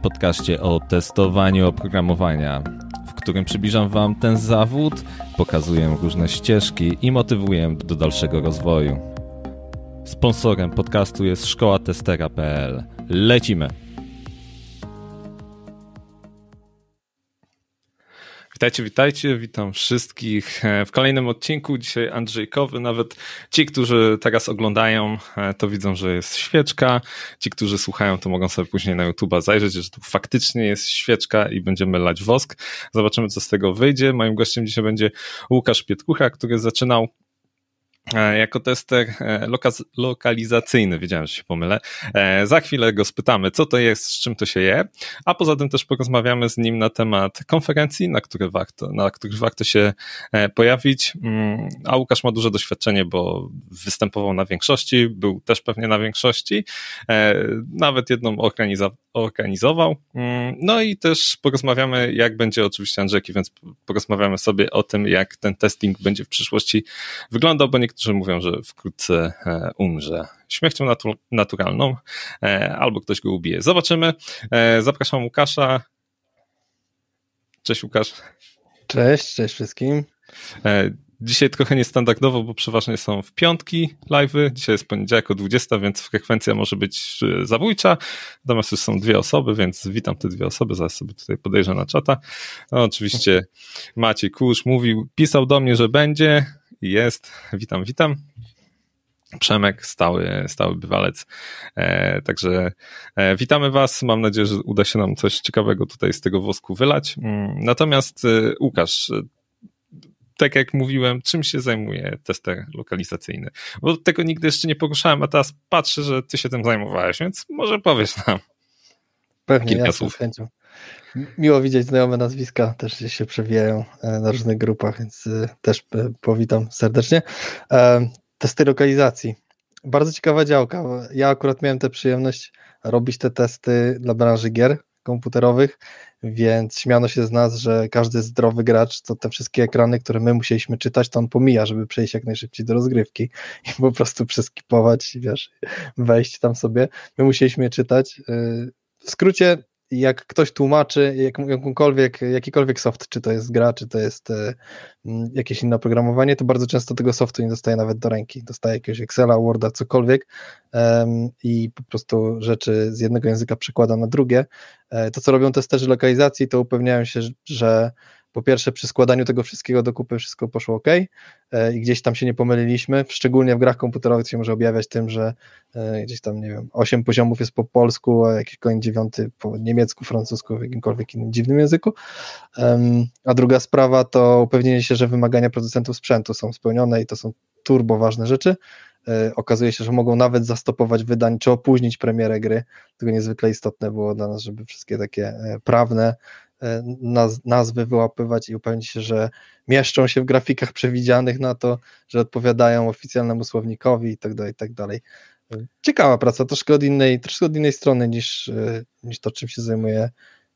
podcaście o testowaniu oprogramowania, w którym przybliżam Wam ten zawód, pokazuję różne ścieżki i motywuję do dalszego rozwoju. Sponsorem podcastu jest szkoła testera.pl. Lecimy! Witajcie, witajcie, witam wszystkich w kolejnym odcinku. Dzisiaj Andrzejkowy, nawet ci, którzy teraz oglądają, to widzą, że jest świeczka. Ci, którzy słuchają, to mogą sobie później na YouTube'a zajrzeć, że tu faktycznie jest świeczka i będziemy lać wosk. Zobaczymy, co z tego wyjdzie. Moim gościem dzisiaj będzie Łukasz Pietkucha, który zaczynał jako tester lokalizacyjny, wiedziałem, że się pomylę. Za chwilę go spytamy, co to jest, z czym to się je, a poza tym też porozmawiamy z nim na temat konferencji, na, które warto, na których warto się pojawić. A Łukasz ma duże doświadczenie, bo występował na większości, był też pewnie na większości, nawet jedną organizował. No i też porozmawiamy, jak będzie oczywiście Andrzejki, więc porozmawiamy sobie o tym, jak ten testing będzie w przyszłości wyglądał, bo niektórzy niektórzy mówią, że wkrótce e, umrze śmiercią natu naturalną, e, albo ktoś go ubije. Zobaczymy. E, zapraszam Łukasza. Cześć Łukasz. Cześć, cześć wszystkim. Dzisiaj trochę niestandardowo, bo przeważnie są w piątki live'y. Dzisiaj jest poniedziałek o 20, więc frekwencja może być zabójcza. Natomiast już są dwie osoby, więc witam te dwie osoby. Zaraz sobie tutaj podejrzę na czata. No, oczywiście Maciej Kusz mówił, pisał do mnie, że będzie jest. Witam, witam. Przemek, stały, stały bywalec. E, także e, witamy Was. Mam nadzieję, że uda się nam coś ciekawego tutaj z tego wosku wylać. Mm, natomiast e, Łukasz, tak jak mówiłem, czym się zajmuje tester lokalizacyjny? Bo tego nigdy jeszcze nie poruszałem, a teraz patrzę, że Ty się tym zajmowałeś, więc może powiesz nam Pewnie, kilka słów. chęcią. Miło widzieć znajome nazwiska, też się przewijają e, na różnych grupach, więc e, też e, powitam serdecznie. Testy lokalizacji. Bardzo ciekawa działka. Ja akurat miałem tę przyjemność robić te testy dla branży gier komputerowych, więc śmiano się z nas, że każdy zdrowy gracz, to te wszystkie ekrany, które my musieliśmy czytać, to on pomija, żeby przejść jak najszybciej do rozgrywki i po prostu przeskipować, wiesz, wejść tam sobie. My musieliśmy je czytać. W skrócie, jak ktoś tłumaczy jak, jakąkolwiek, jakikolwiek soft, czy to jest gra, czy to jest e, jakieś inne oprogramowanie, to bardzo często tego softu nie dostaje nawet do ręki. Dostaje jakiegoś Excela, Worda, cokolwiek i po prostu rzeczy z jednego języka przekłada na drugie. E, to, co robią testerzy lokalizacji, to upewniają się, że po pierwsze przy składaniu tego wszystkiego do kupy wszystko poszło ok e, i gdzieś tam się nie pomyliliśmy, szczególnie w grach komputerowych to się może objawiać tym, że e, gdzieś tam, nie wiem, 8 poziomów jest po polsku, a jakiś kolejny dziewiąty po niemiecku, francusku, w jakimkolwiek innym dziwnym języku. A druga sprawa to upewnienie się, że wymagania producentów sprzętu są spełnione i to są turbo ważne rzeczy. E, okazuje się, że mogą nawet zastopować wydań, czy opóźnić premierę gry. Tego niezwykle istotne było dla nas, żeby wszystkie takie prawne naz nazwy wyłapywać i upewnić się, że mieszczą się w grafikach przewidzianych na to, że odpowiadają oficjalnemu słownikowi i tak dalej, i tak dalej. E, ciekawa praca, troszkę od innej, troszkę od innej strony niż, e, niż to, czym się zajmuje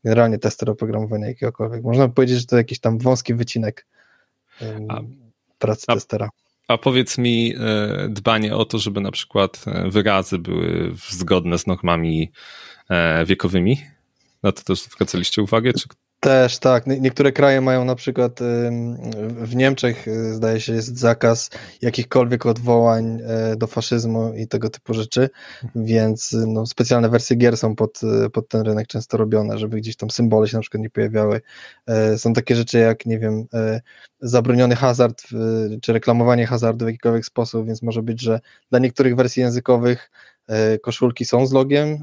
generalnie tester oprogramowania jakiegokolwiek. Można powiedzieć, że to jakiś tam wąski wycinek pracy a, testera. A powiedz mi, dbanie o to, żeby na przykład wyrazy były zgodne z normami wiekowymi, na to też zwracaliście uwagę? Czy... Też, tak. Niektóre kraje mają na przykład w Niemczech, y, zdaje się, jest zakaz jakichkolwiek odwołań e, do faszyzmu i tego typu rzeczy, więc no, specjalne wersje gier są pod, y, pod ten rynek często robione, żeby gdzieś tam symbole się na przykład nie pojawiały. E, są takie rzeczy jak, nie wiem, e, zabroniony hazard, czy reklamowanie hazardu w jakikolwiek sposób, więc może być, że dla niektórych wersji językowych koszulki są z logiem,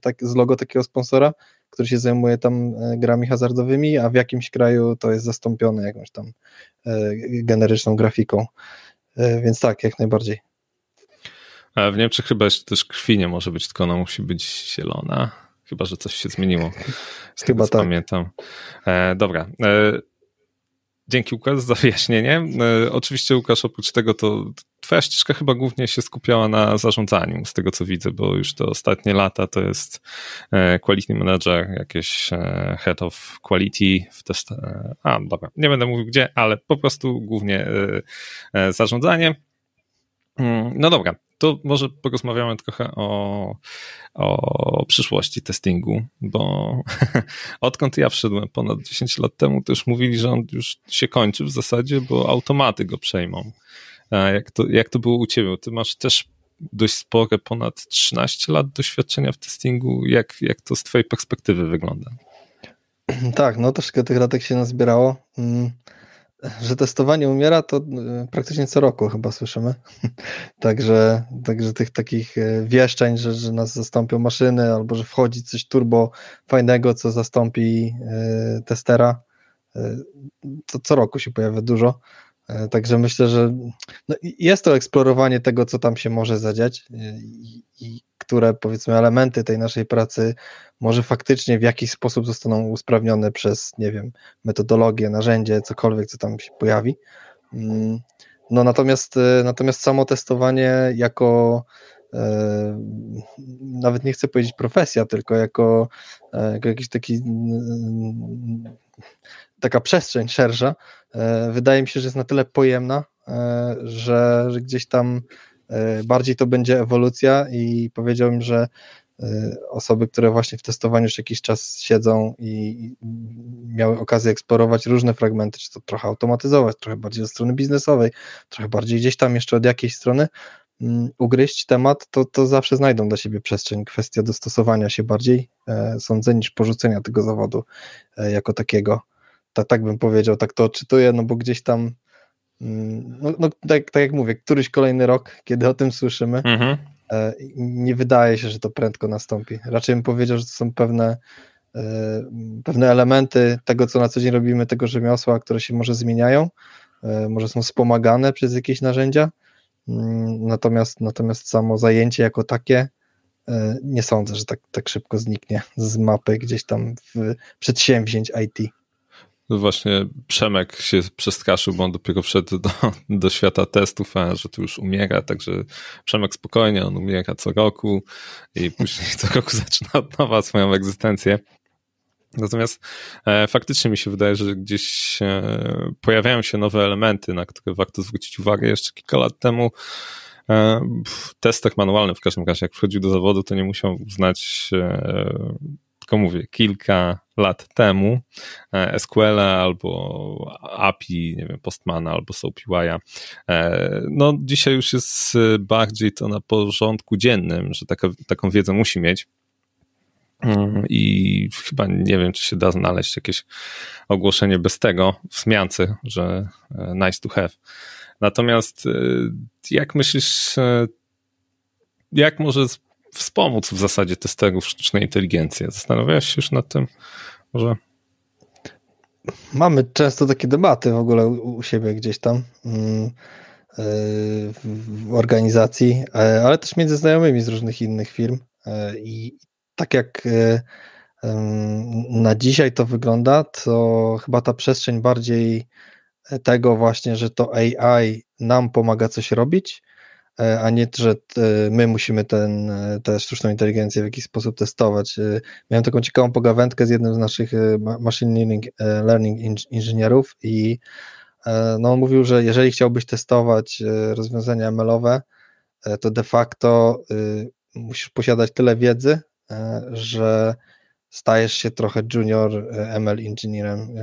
tak, z logo takiego sponsora, który się zajmuje tam e, grami hazardowymi, a w jakimś kraju to jest zastąpione jakąś tam e, generyczną grafiką. E, więc tak, jak najbardziej. A w Niemczech chyba jeszcze też krwi nie może być, tylko ona musi być zielona. Chyba, że coś się zmieniło. Z chyba tak. pamiętam. E, dobra. E, Dzięki Łukasz za wyjaśnienie. E, oczywiście Łukasz oprócz tego to twoja ścieżka chyba głównie się skupiała na zarządzaniu, z tego co widzę, bo już te ostatnie lata to jest e, quality manager, jakieś e, head of quality w test. A, dobra, nie będę mówił gdzie, ale po prostu głównie zarządzanie. Mm, no dobra, to może porozmawiamy trochę o, o przyszłości testingu, bo odkąd ja wszedłem ponad 10 lat temu, to już mówili, że on już się kończy w zasadzie, bo automaty go przejmą. Jak to, jak to było u ciebie? Ty masz też dość spore, ponad 13 lat doświadczenia w testingu. Jak, jak to z twojej perspektywy wygląda? Tak, no troszkę tych ratek się nazbierało. Że testowanie umiera, to y, praktycznie co roku chyba słyszymy. także, także tych takich y, wieszczeń, że, że nas zastąpią maszyny, albo że wchodzi coś turbo fajnego, co zastąpi y, testera. To co roku się pojawia dużo. Także myślę, że no jest to eksplorowanie tego, co tam się może zadziać i które powiedzmy elementy tej naszej pracy może faktycznie w jakiś sposób zostaną usprawnione przez, nie wiem, metodologię, narzędzie, cokolwiek, co tam się pojawi. Mm, no natomiast, e, natomiast samo testowanie jako e, nawet nie chcę powiedzieć profesja, tylko jako, e, jako jakiś taki taka przestrzeń szersza, wydaje mi się, że jest na tyle pojemna, że, że gdzieś tam bardziej to będzie ewolucja i powiedziałbym, że Y, osoby, które właśnie w testowaniu już jakiś czas siedzą i miały okazję eksplorować różne fragmenty, czy to trochę automatyzować, trochę bardziej od strony biznesowej, trochę bardziej gdzieś tam jeszcze od jakiejś strony mm, ugryźć temat, to, to zawsze znajdą dla siebie przestrzeń. Kwestia dostosowania się bardziej, e, sądzę, niż porzucenia tego zawodu e, jako takiego. Tak, tak bym powiedział, tak to odczytuję, no bo gdzieś tam no, no tak, tak jak mówię, któryś kolejny rok, kiedy o tym słyszymy, mhm. E, nie wydaje się, że to prędko nastąpi. Raczej bym powiedział, że to są pewne, e, pewne elementy tego, co na co dzień robimy, tego rzemiosła, które się może zmieniają, e, może są wspomagane przez jakieś narzędzia, mm, natomiast, natomiast samo zajęcie jako takie nie sądzę, że tak, tak szybko zniknie z mapy gdzieś tam w przedsięwzięć IT. No właśnie Przemek się przestraszył, bo on dopiero wszedł do, do świata testów, a że tu już umiera, także Przemek spokojnie, on umiera co roku i później co roku zaczyna od nowa swoją egzystencję. Natomiast e, faktycznie mi się wydaje, że gdzieś e, pojawiają się nowe elementy, na które warto zwrócić uwagę. Jeszcze kilka lat temu e, w testach manualnych w każdym razie, jak wchodził do zawodu, to nie musiał znać e, tylko mówię, kilka lat temu e, SQL albo API, nie wiem, Postmana albo SoapUI'a. E, no dzisiaj już jest bardziej to na porządku dziennym, że taka, taką wiedzę musi mieć. Mm, I chyba nie wiem, czy się da znaleźć jakieś ogłoszenie bez tego w zmiance, że e, nice to have. Natomiast jak myślisz, jak może wspomóc w zasadzie testerów sztucznej inteligencji. Zastanawiałeś się już nad tym? Może. Mamy często takie debaty w ogóle u siebie gdzieś tam mm, e, w organizacji, e, ale też między znajomymi z różnych innych firm. E, I tak jak na dzisiaj to wygląda, to chyba ta przestrzeń bardziej tego właśnie, że to AI nam pomaga coś robić, E, a nie, że my musimy ten, e, tę sztuczną inteligencję w jakiś sposób testować. E, miałem taką ciekawą pogawędkę z jednym z naszych machine learning, learning inżynierów i no, on mówił, że jeżeli chciałbyś testować rozwiązania ML-owe, to de facto musisz posiadać tyle wiedzy, że stajesz się trochę junior ML inżynierem,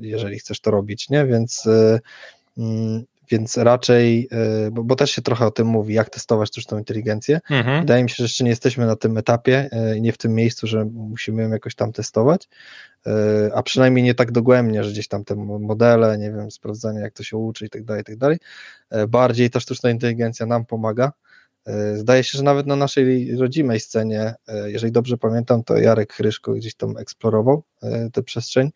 jeżeli chcesz to robić, nie? Więc mm, więc raczej, e, bo, bo, też się trochę o tym mówi, jak testować sztuczną inteligencję. Mhm. Wydaje mi się, że jeszcze nie jesteśmy na tym etapie e, i nie w tym miejscu, że musimy ją jakoś tam testować, e, a przynajmniej nie tak dogłębnie, że gdzieś tam te modele, nie wiem, sprawdzanie jak to się uczy i tak dalej, i tak dalej. Bardziej ta sztuczna inteligencja nam pomaga. Zdaje się, że nawet na naszej rodzimej scenie, jeżeli dobrze pamiętam, to Jarek Chryszko gdzieś tam eksplorował tę przestrzeń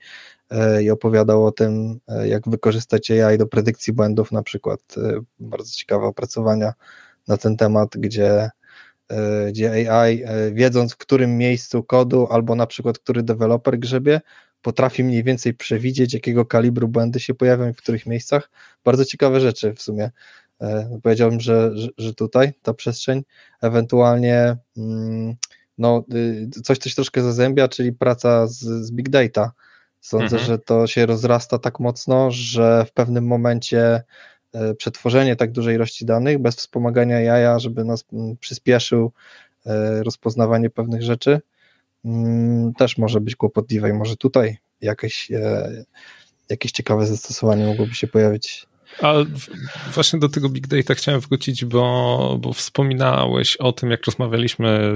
E, i opowiadał o tym, e, jak wykorzystać AI do predykcji błędów, na przykład e, bardzo ciekawe opracowania na ten temat, gdzie, gdzie AI, wiedząc w którym miejscu kodu, albo na przykład który deweloper grzebie, potrafi mniej więcej przewidzieć, jakiego kalibru błędy się pojawią i w których miejscach. Bardzo ciekawe rzeczy w sumie. Powiedziałbym, że, że, że tutaj ta przestrzeń, ewentualnie mm, no, y, coś, coś troszkę zazębia, czyli praca z, z big data, Sądzę, mhm. że to się rozrasta tak mocno, że w pewnym momencie przetworzenie tak dużej ilości danych bez wspomagania jaja, żeby nas przyspieszył rozpoznawanie pewnych rzeczy, mm, też może być kłopotliwe i może tutaj jakieś, jakieś ciekawe zastosowanie mogłoby się pojawić. A właśnie do tego big data chciałem wrócić, bo, bo wspominałeś o tym, jak rozmawialiśmy,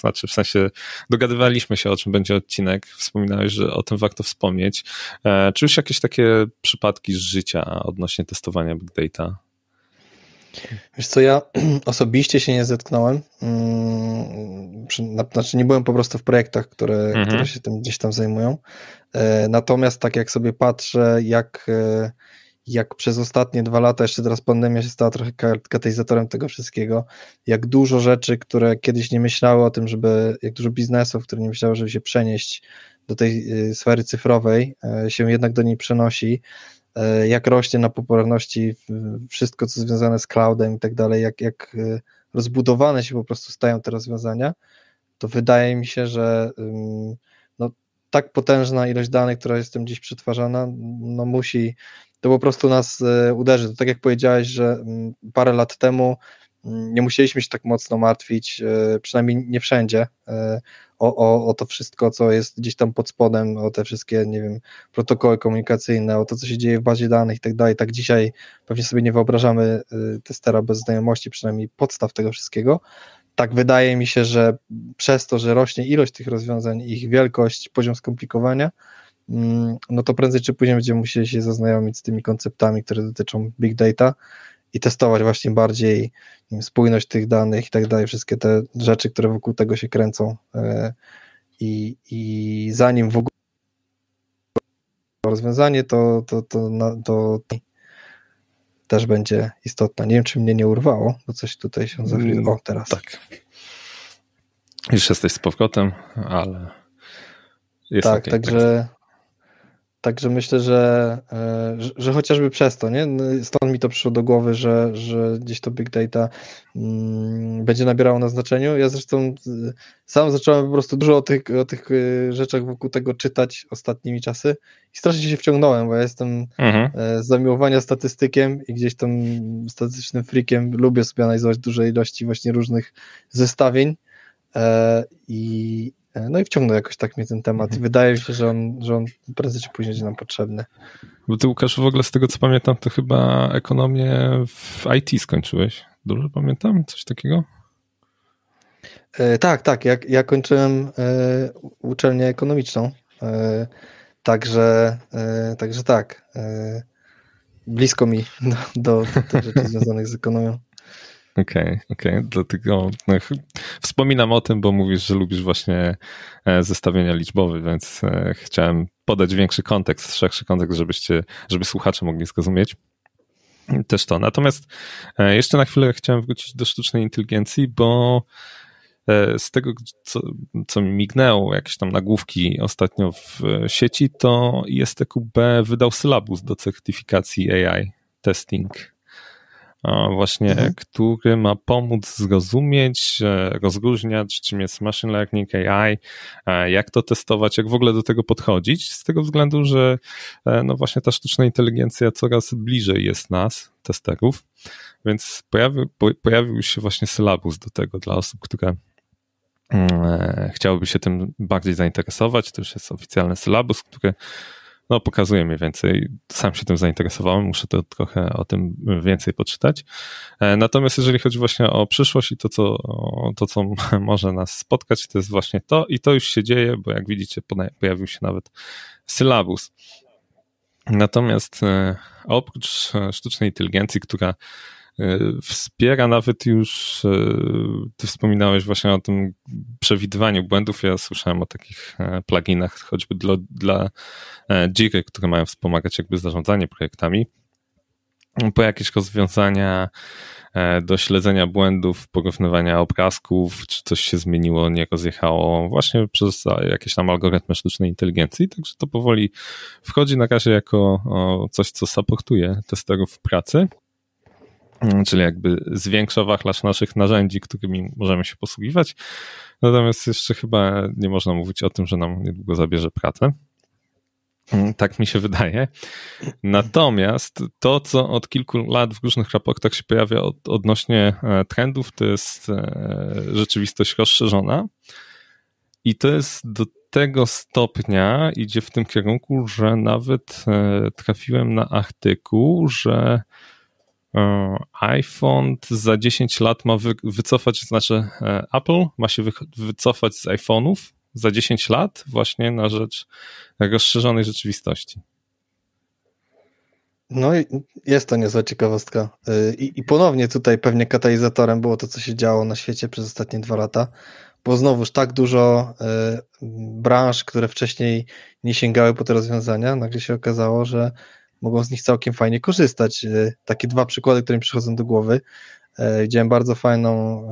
znaczy w sensie dogadywaliśmy się, o czym będzie odcinek. Wspominałeś, że o tym warto wspomnieć. E, czy już jakieś takie przypadki z życia odnośnie testowania big data? Wiesz co, ja osobiście się nie zetknąłem. Mm, znaczy nie byłem po prostu w projektach, które, mhm. które się tym gdzieś tam zajmują. E, natomiast tak jak sobie patrzę, jak e, jak przez ostatnie dwa lata, jeszcze teraz pandemia się stała trochę katalizatorem tego wszystkiego, jak dużo rzeczy, które kiedyś nie myślały o tym, żeby, jak dużo biznesów, które nie myślały, żeby się przenieść do tej y, sfery cyfrowej, e, się jednak do niej przenosi, e, jak rośnie na popularności wszystko, co związane z cloudem i tak dalej, jak, jak y, rozbudowane się po prostu stają te rozwiązania, to wydaje mi się, że no, tak potężna ilość danych, która jest tym dziś przetwarzana, no musi to po prostu nas e, uderzy. To tak jak powiedziałeś, że mm, parę lat temu mm, nie musieliśmy się tak mocno martwić, e, przynajmniej nie wszędzie, e, o, o, o to wszystko, co jest gdzieś tam pod spodem, o te wszystkie, nie wiem, protokoły komunikacyjne, o to, co się dzieje w bazie danych i tak dalej. Tak dzisiaj pewnie sobie nie wyobrażamy testera bez znajomości, przynajmniej podstaw tego wszystkiego. Tak wydaje mi się, że przez to, że rośnie ilość tych rozwiązań, ich wielkość, poziom skomplikowania, no to prędzej czy później będziemy musieli się zaznajomić z tymi konceptami, które dotyczą big data i testować właśnie bardziej wiem, spójność tych danych i tak dalej, wszystkie te rzeczy, które wokół tego się kręcą. E, I, i zanim w ogóle rozwiązanie, to, to, to, to, to też będzie istotne. Nie wiem, czy mnie nie urwało, bo coś tutaj się zawróciło. O, teraz. Tak. Już jesteś z powrotem, ale. Jest tak, okay, także. Tak. Także myślę, że, e, że, że, chociażby przez to, nie? No, stąd mi to przyszło do głowy, że, że gdzieś to big data mm, będzie nabierało na znaczeniu. Ja zresztą e, sam zacząłem po prostu dużo o tych, o tych e, rzeczach wokół tego czytać ostatnimi czasy i strasznie się wciągnąłem, bo ja jestem mhm. z zamiłowania statystykiem i gdzieś tam statystycznym freakiem lubię sobie analizować duże ilości właśnie różnych zestawień i, E, no i wciągnął jakoś tak mnie ten temat i mhm. wydaje mi się, że on, że on prędzej czy później będzie nam potrzebny. Bo ty Łukasz w ogóle z tego co pamiętam, to chyba ekonomię w IT skończyłeś. Dobrze pamiętam? Coś takiego? E, tak, tak. Ja, ja kończyłem e, uczelnię ekonomiczną. E, także, e, także tak. E, blisko mi do, do, do tych rzeczy związanych z ekonomią. Okej, okay, okej, okay. dlatego no, wspominam o tym, bo mówisz, że lubisz właśnie e, zestawienia liczbowe, więc e, chciałem podać większy kontekst, szerszy kontekst, żebyście, żeby słuchacze mogli zrozumieć też to. Natomiast e, jeszcze na chwilę chciałem wrócić do sztucznej inteligencji, bo z tego, co, co mi mignęło, jakieś tam nagłówki ostatnio w sieci, to ISTQB wydał sylabus do certyfikacji AI testing właśnie, mhm. który ma pomóc zrozumieć, rozróżniać, czym jest machine learning, AI, jak to testować, jak w ogóle do tego podchodzić, z tego względu, że e, no właśnie ta sztuczna inteligencja coraz bliżej jest nas, testerów, więc pojawił, pojawił się właśnie sylabus do tego dla osób, które mm, e, chciałyby się tym bardziej zainteresować. To już jest oficjalny sylabus, który no, pokazuje mniej więcej. Sam się tym zainteresowałem, muszę to trochę o tym więcej poczytać. E, natomiast jeżeli chodzi właśnie o przyszłość i to, co, to, co może nas spotkać, to jest właśnie to i to już się dzieje, bo jak widzicie, pojawił się nawet sylabus. Natomiast e, oprócz sztucznej inteligencji, która E, wspiera nawet już, e, ty wspominałeś właśnie o tym przewidywaniu błędów, ja słyszałem o takich e, pluginach choćby dla, dla które mają wspomagać jakby zarządzanie projektami, po jakieś rozwiązania do śledzenia błędów, porównywania obrazków, czy coś się zmieniło, nie rozjechało, właśnie przez jakieś tam algorytmy sztucznej inteligencji, także to powoli wchodzi na razie jako coś, co supportuje testerów w pracy, czyli jakby zwiększa wachlarz naszych narzędzi, którymi możemy się posługiwać. Natomiast jeszcze chyba nie można mówić o tym, że nam niedługo zabierze pracę. Mm, tak mi się wydaje. Natomiast to, co od kilku lat w różnych raportach się pojawia od, odnośnie e, trendów, to jest e, rzeczywistość rozszerzona. I to jest do tego stopnia idzie w tym kierunku, że nawet e, trafiłem na artykuł, że iPhone za 10 lat ma wycofać, znaczy Apple ma się wycofać z iPhone'ów za 10 lat właśnie na rzecz rozszerzonej rzeczywistości. No jest to niezła ciekawostka. Y, I, I, ponownie tutaj pewnie katalizatorem było to, co się działo na świecie przez ostatnie dwa lata, bo znowuż tak dużo branż, które wcześniej nie sięgały po te rozwiązania, nagle się okazało, że mogą z nich całkiem fajnie korzystać. Y, takie dwa przykłady, które mi przychodzą do głowy. Widziałem bardzo fajną,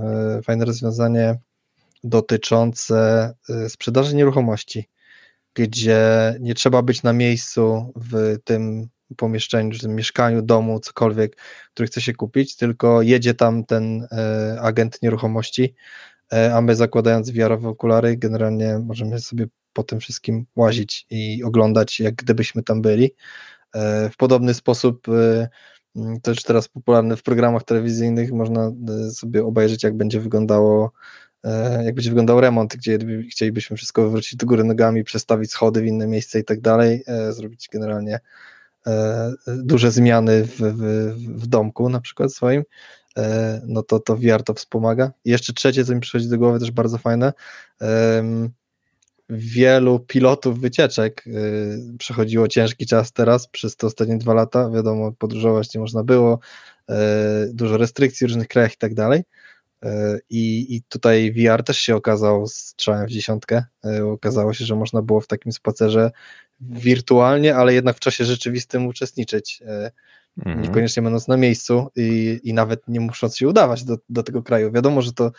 fajne rozwiązanie dotyczące sprzedaży nieruchomości gdzie nie trzeba być na miejscu w tym pomieszczeniu, czy tym mieszkaniu, domu, cokolwiek, który chce się kupić, tylko jedzie tam ten e, agent nieruchomości, e, a my zakładając wiarowe okulary, generalnie możemy sobie po tym wszystkim łazić i oglądać, jak gdybyśmy tam byli. E, w podobny sposób to już teraz popularne w programach telewizyjnych, można sobie obejrzeć, jak będzie wyglądało E, jak będzie wyglądał remont, gdzie chcielibyśmy wszystko wywrócić do góry nogami, przestawić schody w inne miejsce i tak dalej, e, zrobić generalnie e, duże zmiany w, w, w domku na przykład swoim, no to, to VR to wspomaga. I jeszcze trzecie, co mi przychodzi do głowy, też bardzo fajne, wielu pilotów wycieczek przechodziło ciężki czas teraz przez te ostatnie dwa lata, wiadomo, podróżować nie można było, dużo restrykcji w różnych krajach i tak dalej, E, I, I tutaj VR też się okazał strzałem w dziesiątkę. Okazało się, że można było w takim spacerze wirtualnie, ale jednak w czasie rzeczywistym uczestniczyć. E, mhm. Niekoniecznie będąc na miejscu i, i nawet nie musząc się udawać do, do tego kraju. Wiadomo, że to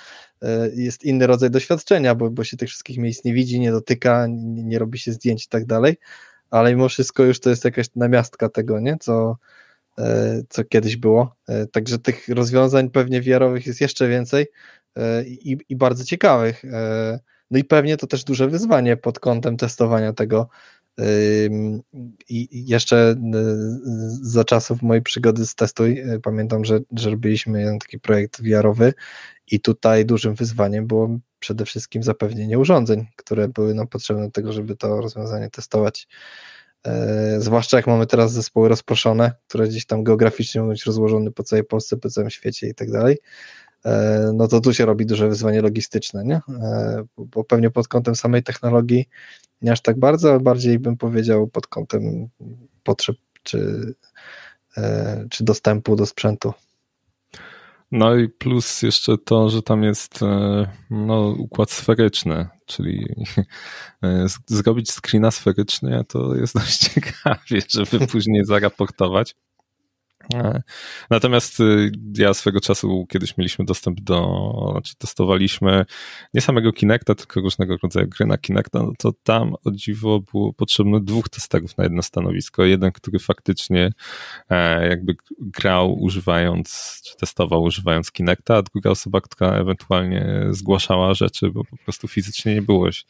jest inny rodzaj doświadczenia, bo, bo się tych wszystkich miejsc nie widzi, nie dotyka, nie, nie robi się zdjęć i tak dalej, ale mimo wszystko już to jest jakaś namiastka tego, nie? Co, E, co kiedyś było. E, także tych rozwiązań pewnie wiarowych jest jeszcze więcej e, i, i bardzo ciekawych. No i pewnie to też duże wyzwanie pod kątem testowania tego. I jeszcze za czasów mojej przygody z Testuj pamiętam, że, że robiliśmy jeden taki projekt wiarowy i tutaj dużym wyzwaniem było przede wszystkim zapewnienie urządzeń, które były nam potrzebne do tego, żeby to rozwiązanie testować E, zwłaszcza jak mamy teraz zespoły rozproszone, które gdzieś tam geograficznie mogą być rozłożone po całej Polsce, po całym świecie i tak dalej, e, no to tu się robi duże wyzwanie logistyczne, nie? E, bo pewnie pod kątem samej technologii nie aż tak bardzo, ale bardziej bym powiedział pod kątem potrzeb czy, czy dostępu do sprzętu. No i plus jeszcze to, że tam jest e, no, układ sferyczny, czyli e, zrobić screena sferyczny to jest dość ciekawie, żeby później zaraportować. E, natomiast y, ja swego czasu kiedyś mieliśmy dostęp do, znaczy testowaliśmy nie samego Kinecta, tylko różnego rodzaju gry na Kinecta, no to tam o dziwo było potrzebne dwóch testerów na jedno stanowisko. Jeden, który faktycznie e, jakby grał używając, czy testował używając Kinecta, a druga osoba, która ewentualnie zgłaszała rzeczy, bo po prostu fizycznie nie byłeś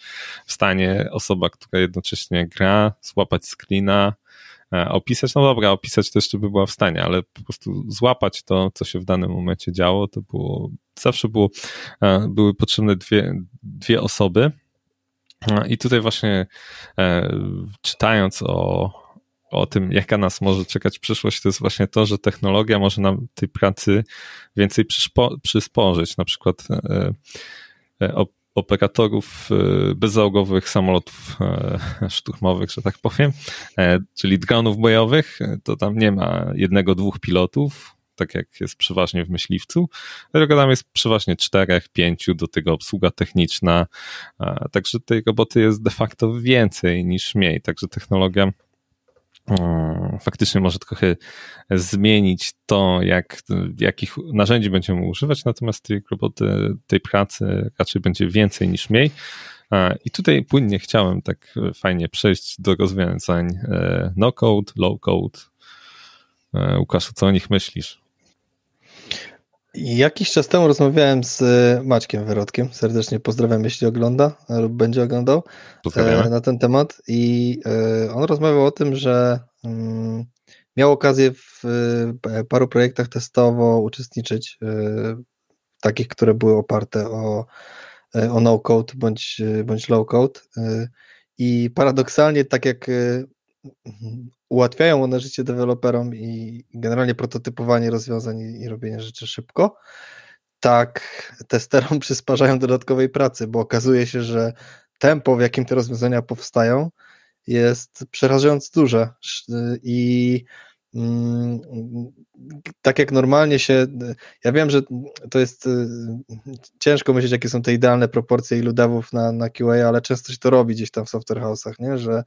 w stanie osoba, która jednocześnie gra, złapać screena, opisać, no dobra, opisać to jeszcze by była w stanie, ale po prostu złapać to, co się w danym momencie działo, to było, zawsze było, e, były potrzebne dwie, dwie osoby. E, I tutaj właśnie czytając o, o tym, jaka nas może czekać przyszłość, to jest właśnie to, że technologia może nam tej pracy więcej przysporzyć. Na przykład operatorów e, bezzałogowych samolotów e, szturmowych, że tak powiem, e, czyli dronów bojowych, to tam nie ma jednego, dwóch pilotów, tak jak jest przeważnie w myśliwcu, tylko tam jest przeważnie czterech, pięciu, do tego obsługa techniczna, także tej roboty jest de facto więcej niż mniej, także technologia faktycznie może trochę zmienić to, jak, jakich narzędzi będziemy używać, natomiast tej roboty, tej pracy raczej będzie więcej niż mniej. I tutaj płynnie chciałem tak fajnie przejść do rozwiązań e, no-code, low-code. E, Łukaszu, co o nich myślisz? Jakiś czas temu rozmawiałem z e, Maćkiem Wyrodkiem, serdecznie pozdrawiam, jeśli ogląda lub będzie oglądał na ten temat. I on rozmawiał o tym, że mm, miał okazję w paru projektach testowo uczestniczyć, takich, które były oparte o, o no-code bądź, bądź low-code. I paradoksalnie tak jak ułatwiają one życie deweloperom i generalnie prototypowanie rozwiązań i, robienie rzeczy szybko, tak testerom przysparzają dodatkowej pracy, bo okazuje się, że tempo, w jakim te rozwiązania powstają, jest przerażająco duże i mm, tak jak normalnie się, ja wiem, że to jest y, ciężko myśleć, jakie są te idealne proporcje ilu devów na, na QA, ale często się to robi gdzieś tam w software house'ach, nie? że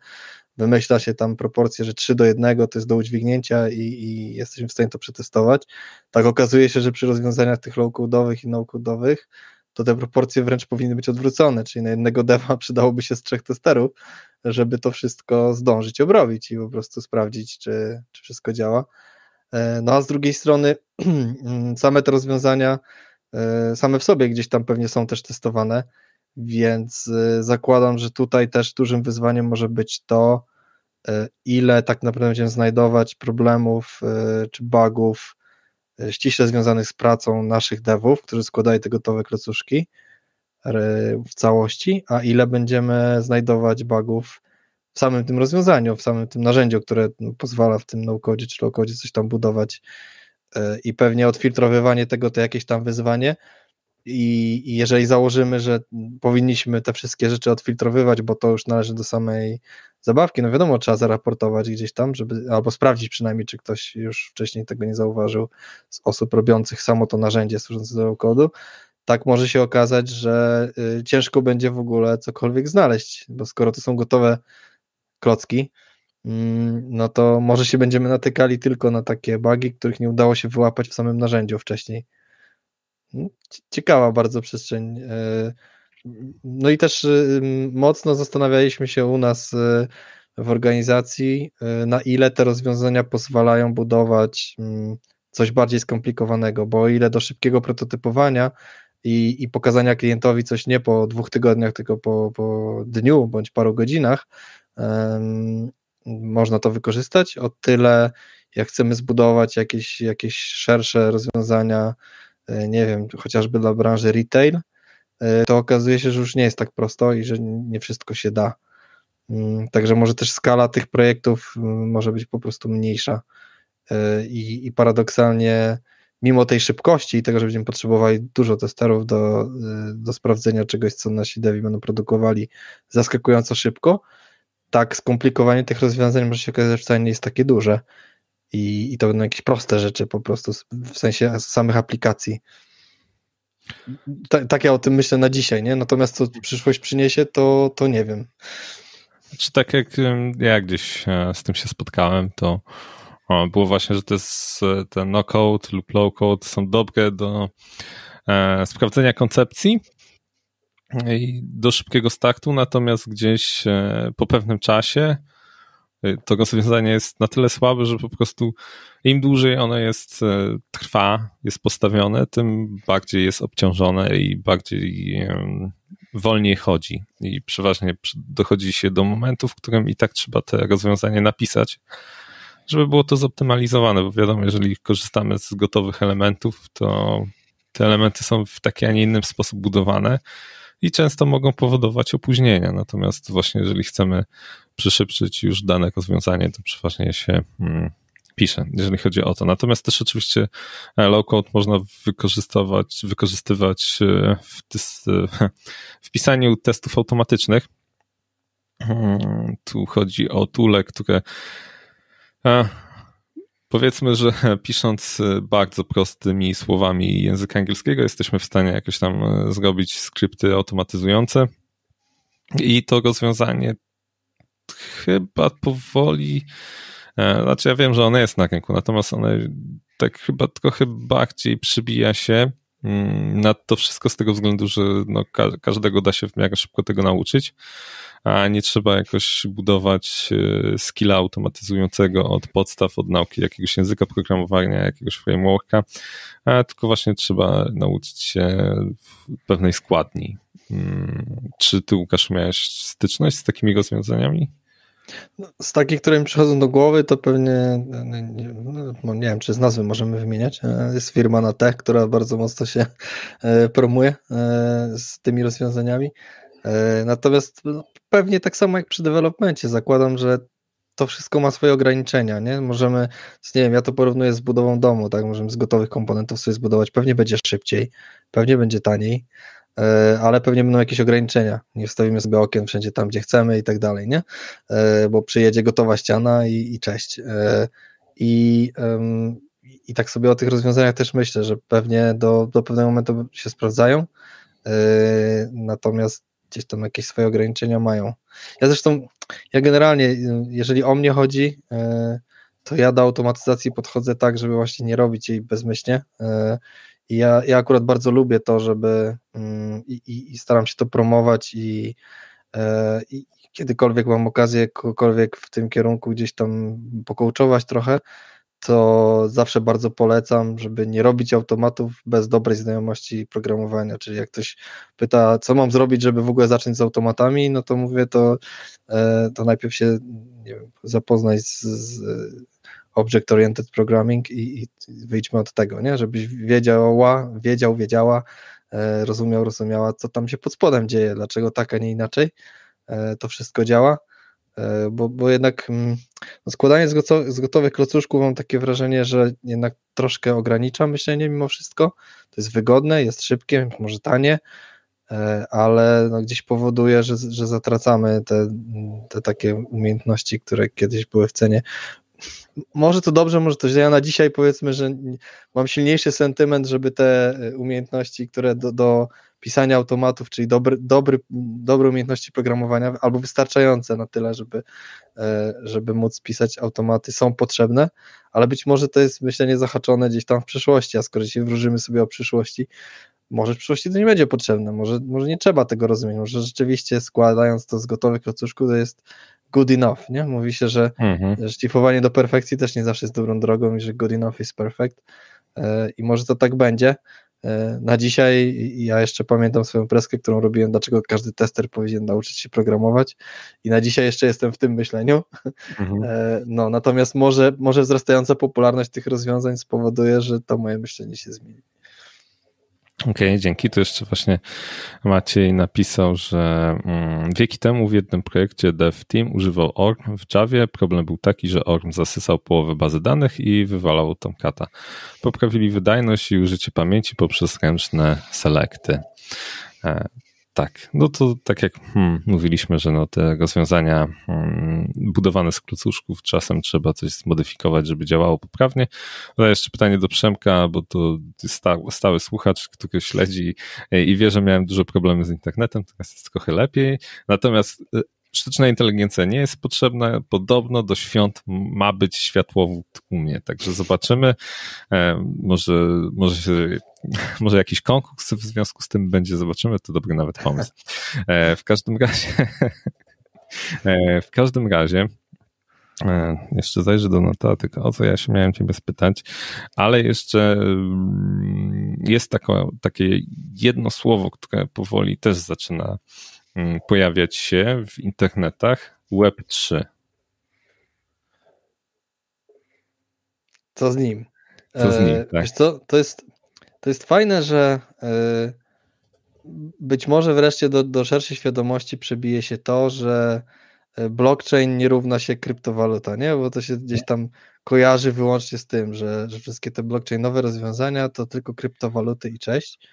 wymyśla się tam proporcję, że 3 do 1 to jest do udźwignięcia i, i jesteśmy w stanie to przetestować. Tak okazuje się, że przy rozwiązaniach tych low-codowych i no-codowych to te proporcje wręcz powinny być odwrócone, czyli na jednego deva przydałoby się z trzech testerów, żeby to wszystko zdążyć obrobić i po prostu sprawdzić, czy, czy wszystko działa. E, no a z drugiej strony same te rozwiązania e, same w sobie gdzieś tam pewnie są też testowane, więc y, zakładam, że tutaj też dużym wyzwaniem może być to, y, ile tak naprawdę będziemy znajdować problemów y, czy bugów ściśle związanych z pracą naszych devów, którzy składają te gotowe klocuszki w całości, a ile będziemy znajdować bugów w samym tym rozwiązaniu, w samym tym narzędziu, które no, pozwala w tym no-code czy low-code coś tam budować i pewnie odfiltrowywanie tego to jakieś tam wyzwanie, i, jeżeli założymy, że powinniśmy te wszystkie rzeczy odfiltrowywać, bo to już należy do samej zabawki, no wiadomo, trzeba zaraportować gdzieś tam, żeby, albo sprawdzić przynajmniej, czy ktoś już wcześniej tego nie zauważył z osób robiących samo to narzędzie służące do kodu, tak może się okazać, że y, ciężko będzie w ogóle cokolwiek znaleźć, bo skoro to są gotowe klocki, mm, no to może się będziemy natykali tylko na takie bugi, których nie udało się wyłapać w samym narzędziu wcześniej. Ciekawa bardzo przestrzeń. E, no i też y, mocno zastanawialiśmy się u nas y, w organizacji, y, na ile te rozwiązania pozwalają budować coś bardziej skomplikowanego, bo o ile do szybkiego prototypowania i, i pokazania klientowi coś nie po dwóch tygodniach, tylko po, po dniu bądź paru godzinach, można to wykorzystać, o tyle jak chcemy zbudować jakieś, jakieś szersze rozwiązania, nie wiem, chociażby dla branży retail, e, to okazuje się, że już nie jest tak prosto i że nie wszystko się da. Mm, także może też skala tych projektów mm, może być po prostu mniejsza e, i, i paradoksalnie mimo tej szybkości i tego, że będziemy potrzebowali dużo testerów do, do sprawdzenia czegoś, co nasi devi będą produkowali zaskakująco szybko, tak skomplikowanie tych rozwiązań może się okazać, że wcale nie jest takie duże i, i to będą jakieś proste rzeczy po prostu, w sensie samych aplikacji. Tak, tak ja o tym myślę na dzisiaj, nie? Natomiast co przyszłość przyniesie, to, to nie wiem. Czy tak jak ja gdzieś e, z tym się spotkałem, to było właśnie, że te, te no-code lub low-code są dobre do e, sprawdzenia koncepcji i do szybkiego startu, natomiast gdzieś e, po pewnym czasie to rozwiązanie jest na tyle słabe, że po prostu im dłużej ono jest, e, trwa, jest postawione, tym bardziej jest obciążone i bardziej wolniej chodzi. I przeważnie dochodzi się do momentu, w którym i tak trzeba te rozwiązanie napisać, żeby było to zoptymalizowane, bo wiadomo, jeżeli korzystamy z gotowych elementów, to te elementy są w taki, a nie inny sposób budowane i często mogą powodować opóźnienia. Natomiast właśnie jeżeli chcemy przyszybszyć już dane rozwiązanie, to przeważnie się hmm, pisze, jeżeli chodzi o to. Natomiast też oczywiście e, low-code można wykorzystywać, wykorzystywać e, w, e, w pisaniu testów automatycznych. Hmm, tu chodzi o tule, które powiedzmy, że pisząc bardzo prostymi słowami języka angielskiego, jesteśmy w stanie jakoś tam zrobić skrypty automatyzujące. I to rozwiązanie chyba powoli, e, znaczy ja wiem, że ona jest na rynku, natomiast ona tak chyba trochę bardziej przybija się na to wszystko z tego względu, że no, każdego da się w miarę szybko tego nauczyć, a nie trzeba jakoś budować e, skilla automatyzującego od podstaw, od nauki jakiegoś języka programowania, jakiegoś frameworka, a tylko właśnie trzeba nauczyć się pewnej składni. Mm, czy ty, Łukasz, miałeś styczność z takimi rozwiązaniami? No, z takich, które mi przychodzą do głowy, to pewnie, nie, no, nie wiem, czy z nazwy możemy wymieniać. E, jest firma na tech, która bardzo mocno się e, promuje e, z tymi rozwiązaniami. Natomiast no, pewnie tak samo jak przy developmencie, zakładam, że to wszystko ma swoje ograniczenia, nie? Możemy, nie wiem, ja to porównuję z budową domu, tak? Możemy z gotowych komponentów sobie zbudować, pewnie będzie szybciej, pewnie będzie taniej, ale pewnie będą jakieś ograniczenia. Nie wstawimy sobie okien wszędzie tam, gdzie chcemy i tak dalej, nie? E, bo przyjedzie gotowa ściana i, i cześć. E, I, I tak sobie o tych rozwiązaniach też myślę, że pewnie do, do pewnego momentu się sprawdzają, natomiast gdzieś tam jakieś swoje ograniczenia mają. Ja zresztą, ja generalnie, jeżeli o mnie chodzi, to ja do automatyzacji podchodzę tak, żeby właśnie nie robić jej bezmyślnie i ja, ja akurat bardzo lubię to, żeby mm, i, i, i staram się to promować i, e, i kiedykolwiek mam okazję kogokolwiek w tym kierunku gdzieś tam pokołczować trochę, to zawsze bardzo polecam, żeby nie robić automatów bez dobrej znajomości programowania. Czyli jak ktoś pyta, co mam zrobić, żeby w ogóle zacząć z automatami, no to mówię, to, e, to najpierw się nie wiem, z, z Object-Oriented Programming i, i wyjdźmy od tego, nie? żebyś wiedziała, wiedział, wiedziała, e, rozumiał, rozumiała, co tam się pod spodem dzieje, dlaczego tak, a nie inaczej e, to wszystko działa, e, bo, bo jednak mm, no składanie z, gotowych, z gotowych klocuszków mam takie wrażenie, że jednak troszkę ogranicza myślenie mimo wszystko, to jest wygodne, jest szybkie, może tanie, ale no gdzieś powoduje, że, że zatracamy te, te takie umiejętności, które kiedyś były w cenie może to dobrze, może to źle. Ja na dzisiaj powiedzmy, że mam silniejszy sentyment, żeby te e, umiejętności, które do, do pisania automatów, czyli dobry, dobry, dobre umiejętności programowania, albo wystarczające na tyle, żeby, e, żeby móc pisać automaty, są potrzebne, ale być może to jest myślenie zahaczone gdzieś tam w przyszłości, a skoro dzisiaj wróżymy sobie o przyszłości, może w przyszłości to nie będzie potrzebne, może, może nie trzeba tego rozumieć, może rzeczywiście składając to z gotowych klocuszków to jest good enough, nie? Mówi się, że, mhm. że do perfekcji też nie zawsze jest dobrą drogą i że good enough is perfect e, i może to tak będzie. E, na dzisiaj ja jeszcze pamiętam swoją preskę, którą robiłem, dlaczego każdy tester powinien nauczyć się programować i na dzisiaj jeszcze jestem w tym myśleniu. Mhm. E, no, natomiast może, może wzrastająca popularność tych rozwiązań spowoduje, że to moje myślenie się zmieni. Okej, okay, dzięki. Tu jeszcze właśnie Maciej napisał, że mm, wieki temu w jednym projekcie Dev Team używał ORM w Javie. Problem był taki, że ORM zasysał połowę bazy danych i wywalał Tomcata. Poprawili wydajność i użycie pamięci poprzez ręczne selekty. Tak, no to tak jak hmm, mówiliśmy, że no te rozwiązania hmm, budowane z klucuszków czasem trzeba coś zmodyfikować, żeby działało poprawnie. Ale jeszcze pytanie do Przemka, bo to stały, stały słuchacz, który śledzi i wie, że miałem dużo problemy z internetem, teraz jest trochę lepiej. Natomiast e, sztuczna inteligencja nie jest potrzebna. Podobno do świąt ma być światłowód u mnie, także zobaczymy. E, może, może, może jakiś konkurs w związku z tym będzie, zobaczymy. To dobry nawet pomysł. E, w każdym razie, e, w każdym razie, jeszcze zajrzę do notatek, o co ja się miałem Ciebie spytać, ale jeszcze mm, jest tako, takie jedno słowo, które powoli też zaczyna pojawiać się w internetach Web3. Co z nim? Co z nim, e, tak. Wiesz co, to jest, to jest fajne, że e, być może wreszcie do, do szerszej świadomości przebije się to, że e, blockchain nie równa się kryptowaluta, nie? Bo to się gdzieś tam kojarzy wyłącznie z tym, że, że wszystkie te blockchainowe rozwiązania to tylko kryptowaluty i cześć.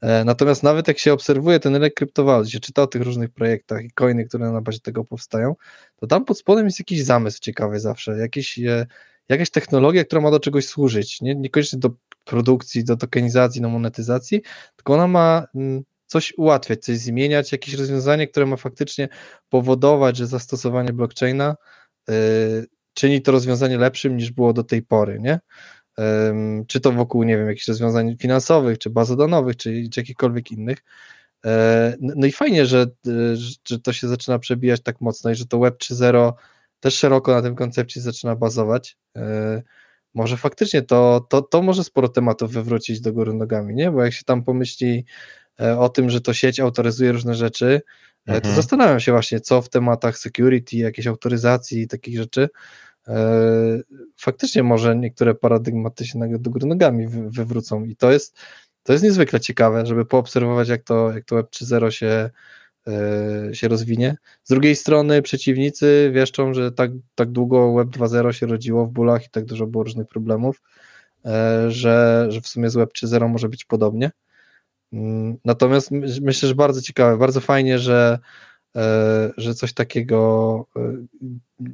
E, natomiast nawet jak się obserwuje ten rynek kryptowalut, się czyta o tych różnych projektach i coiny, które na bazie tego powstają, to tam pod spodem jest jakiś zamysł ciekawy zawsze, jakiś, e, jakaś technologia, która ma do czegoś służyć, nie, niekoniecznie do produkcji, do tokenizacji, do monetyzacji, tylko ona ma mm, coś ułatwiać, coś zmieniać, jakieś rozwiązanie, które ma faktycznie powodować, że zastosowanie blockchaina yy, czyni to rozwiązanie lepszym niż było do tej pory, nie? Czy to wokół, nie wiem, jakichś rozwiązań finansowych, czy bazodanowych, czy, czy jakichkolwiek innych. E, no i fajnie, że, że to się zaczyna przebijać tak mocno i że to Web 3.0 też szeroko na tym koncepcji zaczyna bazować. E, może faktycznie to, to, to może sporo tematów wywrócić do góry nogami, nie? Bo jak się tam pomyśli e, o tym, że to sieć autoryzuje różne rzeczy, mhm. to zastanawiam się właśnie, co w tematach security, jakiejś autoryzacji i takich rzeczy, faktycznie może niektóre paradygmaty się nagle do góry nogami wywrócą i to jest to jest niezwykle ciekawe, żeby poobserwować, jak to, jak to Web 3.0 się, yy, się rozwinie. Z drugiej strony przeciwnicy wieszczą, że tak, tak długo Web 2.0 się rodziło w bólach i tak dużo było różnych problemów, yy, że, że w sumie z Web 3.0 może być podobnie. Yy, natomiast myślę, że bardzo ciekawe, bardzo fajnie, że, że coś takiego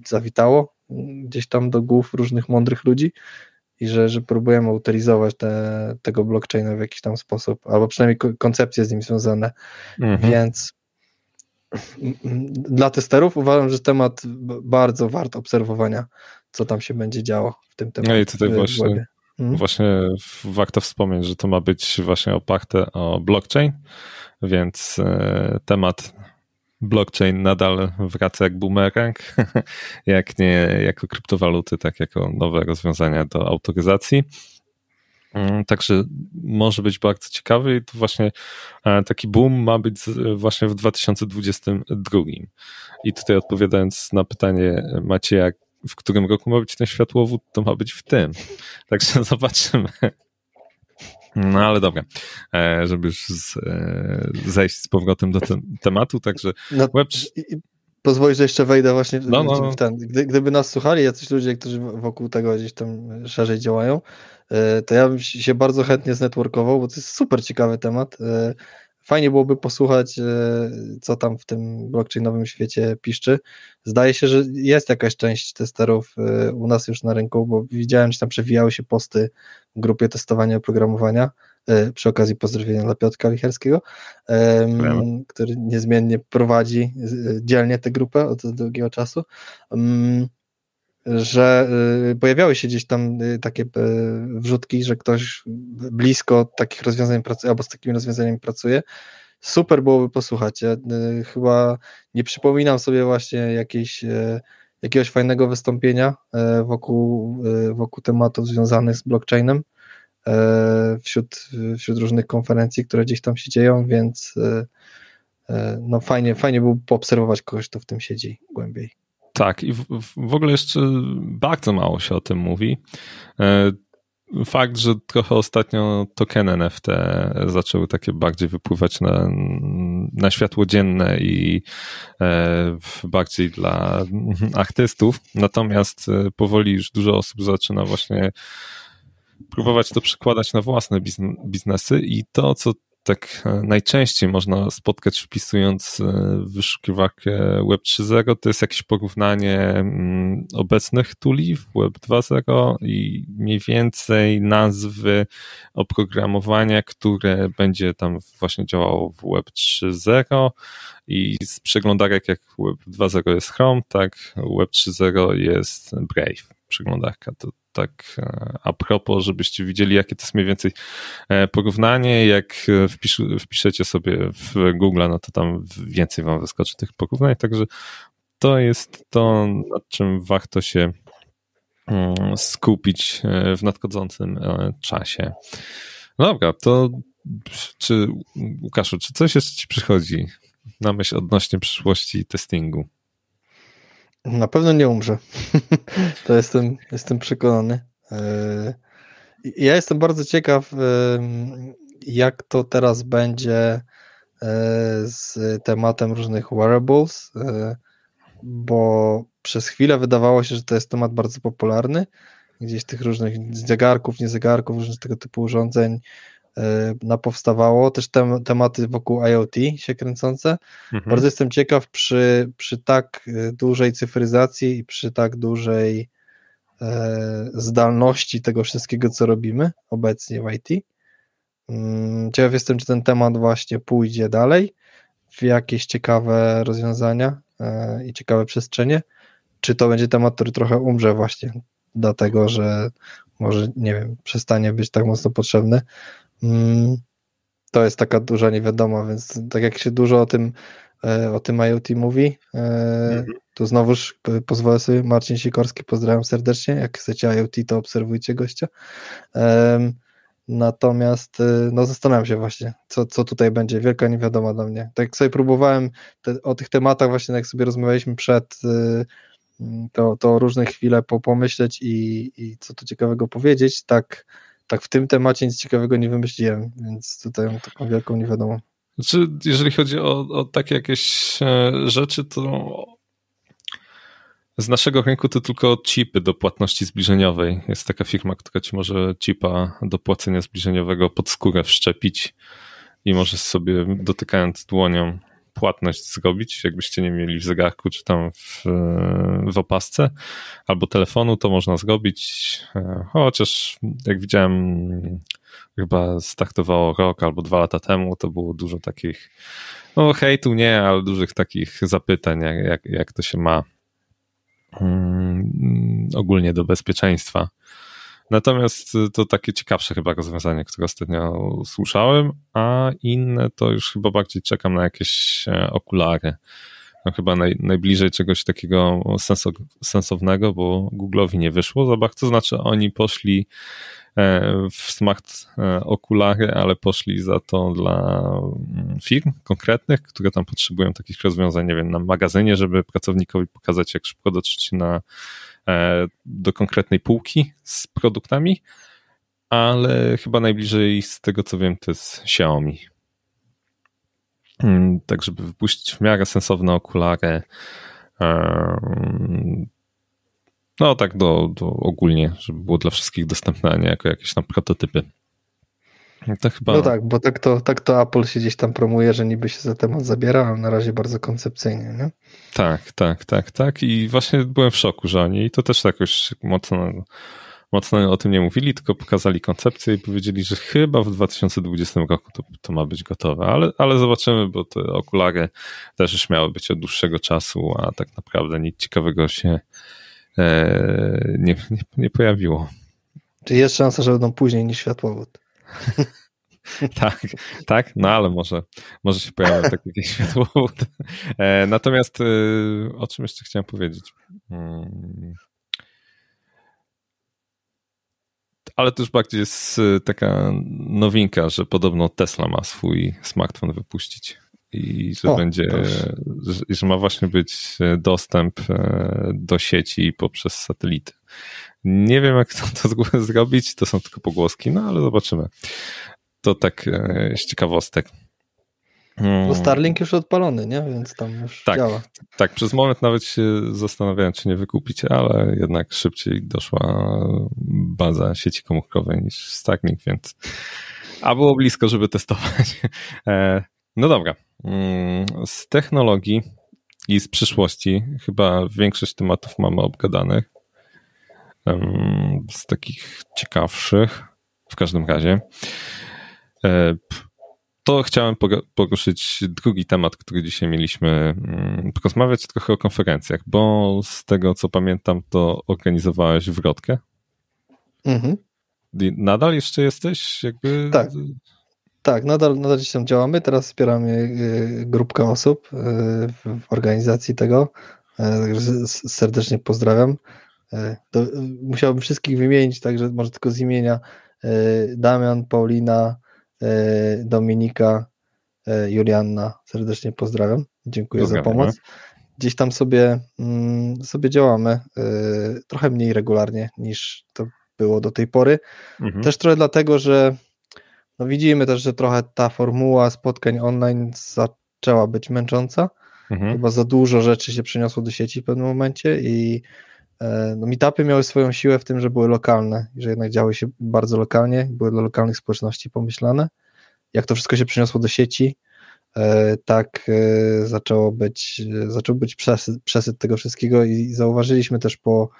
zawitało gdzieś tam do głów różnych mądrych ludzi i że, że próbujemy utylizować te, tego blockchaina w jakiś tam sposób, albo przynajmniej koncepcje z nim związane, mhm. więc dla testerów uważam, że temat bardzo wart obserwowania, co tam się będzie działo w tym temacie. No i tutaj właśnie, mhm. właśnie warto wspomnieć, że to ma być właśnie oparte o blockchain, więc e, temat blockchain nadal wraca jak boomerang, jak nie jako kryptowaluty, tak jako nowe rozwiązania do autoryzacji. Mm, także może być bardzo ciekawy i to właśnie e, taki boom ma być właśnie w 2022. I tutaj odpowiadając na pytanie Macieja, w którym roku ma być ten światłowód, to ma być w tym. Także zobaczymy. No ale dobra, e, żeby już z, e, zejść z powrotem do te, tematu, także no, web... Pozwolisz, że jeszcze wejdę właśnie no, no. w ten. Gdy, gdyby nas słuchali jacyś ludzie, którzy wokół tego gdzieś tam szerzej działają, e, to ja bym się bardzo chętnie znetworkował, bo to jest super ciekawy temat fajnie byłoby posłuchać, e, co tam w tym blockchainowym świecie piszczy. Zdaje się, że jest jakaś część testerów e, u nas już na rynku, bo widziałem, że tam przewijały się posty w grupie testowania oprogramowania. E, przy okazji pozdrowienia dla Piotra Licherskiego, który niezmiennie prowadzi dzielnie tę grupę od długiego czasu że y, pojawiały się gdzieś tam y, takie y, wrzutki, że ktoś blisko takich rozwiązań pracuje, albo z takimi rozwiązaniami pracuje. Super byłoby posłuchać. Ja chyba nie przypominam sobie właśnie jakiejś, jakiegoś fajnego wystąpienia wokół, wokół tematów związanych z blockchainem wśród, wśród różnych konferencji, które gdzieś tam się dzieją, więc no fajnie, fajnie byłoby poobserwować kogoś, kto w tym siedzi głębiej. Tak, i w, w ogóle jeszcze bardzo mało się o tym mówi. E, fakt, że trochę ostatnio tokeny NFT zaczęły takie bardziej wypływać na, na światło dzienne i e, bardziej dla artystów. Natomiast e, powoli już dużo osób zaczyna właśnie próbować to przekładać na własne biznesy i to, co tak e, najczęściej można spotkać wpisując e, wyszukiwarkę Web 3.0 to jest jakieś porównanie mm, obecnych tuli w Web 2.0 i mniej więcej nazwy oprogramowania, które będzie tam właśnie działało w Web 3.0 i z przeglądarek jak Web 2.0 jest Chrome, tak? Web 3.0 jest Brave przeglądarka. To tak e, a propos, żebyście widzieli, jakie to jest mniej więcej e, porównanie. Jak e, wpisz, wpiszecie sobie w Google, no to tam więcej wam wyskoczy tych porównań, także to jest to, nad czym warto się mm, skupić w nadchodzącym czasie. No dobra, to czy Łukaszu, czy coś jeszcze ci przychodzi na myśl odnośnie przyszłości testingu? Na pewno nie umrze. to jestem, jestem przekonany. E, ja jestem bardzo ciekaw, e, jak to teraz będzie e, z tematem różnych wearables, bo przez chwilę wydawało się, że to jest temat bardzo popularny. Gdzieś tych różnych zegarków, nie zegarków, różnych tego typu urządzeń napowstawało, też tem, tematy wokół IoT się kręcące. Mhm. Bardzo jestem ciekaw przy, przy tak e, dużej cyfryzacji i przy tak dużej e, zdalności tego wszystkiego, co robimy obecnie w IT. Mm, ciekaw jestem, czy ten temat właśnie pójdzie dalej w jakieś ciekawe rozwiązania e, i ciekawe przestrzenie, czy to będzie temat, który trochę umrze właśnie dlatego, że może, nie wiem, przestanie być tak mocno potrzebny. Mm, to jest taka duża niewiadoma, więc tak jak się dużo o tym, e, o tym IoT mówi, mm -hmm. to znowuż pozwolę sobie, Marcin Sikorski, pozdrawiam serdecznie, jak chcecie IoT, to obserwujcie gościa. Natomiast no zastanawiam się właśnie, co, co tutaj będzie. Wielka niewiadoma dla mnie. Tak jak sobie próbowałem te, o tych tematach właśnie, jak sobie rozmawialiśmy przed, y, to, to różne chwile po, pomyśleć i, i co tu ciekawego powiedzieć, tak, tak w tym temacie nic ciekawego nie wymyśliłem, więc tutaj mam taką wielką niewiadomą. Znaczy, jeżeli chodzi o, o takie jakieś e, rzeczy, to z naszego rynku to tylko chipy do płatności zbliżeniowej. Jest taka firma, która ci może chipa do płacenia zbliżeniowego pod skórę wszczepić i możesz sobie dotykając dłonią płatność zrobić, jakbyście nie mieli w zegarku czy tam w, w opasce albo telefonu, to można zrobić. Chociaż jak widziałem, chyba startowało rok albo dwa lata temu, to było dużo takich, no hejtu nie, ale dużych takich zapytań, jak, jak, jak to się ma Mm, ogólnie do bezpieczeństwa. Natomiast to takie ciekawsze chyba rozwiązanie, które ostatnio słyszałem, a inne to już chyba bardziej czekam na jakieś e, okulary. No chyba naj, najbliżej czegoś takiego sensownego, bo Google'owi nie wyszło za bardzo, to znaczy oni poszli E, w smart e, okulary, ale poszli za to dla mm, firm konkretnych, które tam potrzebują takich rozwiązań, nie wiem, na magazynie, żeby pracownikowi pokazać, jak szybko dotrzeć na, e, do konkretnej półki z produktami, ale chyba najbliżej z tego co wiem to jest Xiaomi. Mm, tak, żeby wypuścić w miarę sensowne okulary, no tak do, do ogólnie, żeby było dla wszystkich dostępne, a nie jako jakieś tam prototypy. Chyba... No tak, bo tak to, tak to Apple się gdzieś tam promuje, że niby się za temat zabiera, a na razie bardzo koncepcyjnie, nie? Tak, tak, tak, tak. I właśnie byłem w szoku, że oni to też jakoś mocno, mocno o tym nie mówili, tylko pokazali koncepcję i powiedzieli, że chyba w 2020 roku to, to ma być gotowe, ale, ale zobaczymy, bo te okulary też już miały być od dłuższego czasu, a tak naprawdę nic ciekawego się E, nie, nie, nie pojawiło. Czy jest szansa, że będą później niż światłowód? tak, tak, no ale może, może się pojawi taki jakiś światłowód. E, natomiast e, o czym jeszcze chciałem powiedzieć? Hmm. Ale to już bardziej jest taka nowinka, że podobno Tesla ma swój smartfon wypuścić i że o, będzie, że, że, ma właśnie być dostęp e, do sieci poprzez satelity. Nie wiem, jak to, to zrobić, to są tylko pogłoski, no ale zobaczymy. To tak z ciekawostek. No Starlink już odpalony, nie? Więc tam już tak, działa. Tak, przez moment nawet się zastanawiałem, czy nie wykupić, ale jednak szybciej doszła baza sieci komórkowej niż Starlink, więc a było blisko, żeby testować. E, no dobra. Mm, z technologii i z przyszłości chyba większość tematów mamy obgadanych. Z takich ciekawszych, w każdym razie. To chciałem poruszyć drugi temat, który dzisiaj mieliśmy mm, porozmawiać trochę o konferencjach, bo z tego co pamiętam, to organizowałeś wrotkę. Mhm. Nadal jeszcze jesteś jakby. Tak. Tak, nadal, nadal gdzieś tam działamy. Teraz wspieramy y, grupkę osób y, w organizacji tego. Y, serdecznie pozdrawiam. To musiałbym wszystkich wymienić, także może tylko z imienia Damian, Paulina, Dominika, Julianna. Serdecznie pozdrawiam. Dziękuję za pomoc. Gdzieś tam sobie, mm, sobie działamy trochę mniej regularnie niż to było do tej pory. Mhm. Też trochę dlatego, że no widzimy też, że trochę ta formuła spotkań online zaczęła być męcząca. Mhm. Chyba za dużo rzeczy się przeniosło do sieci w pewnym momencie i e, no, meetupy miały swoją siłę w tym, że były lokalne, że jednak działy się bardzo lokalnie, były dla lokalnych społeczności pomyślane. Jak to wszystko się przeniosło do sieci, e, tak e, zaczęło być, zaczął być przesyt, przesyt tego wszystkiego i zauważyliśmy też po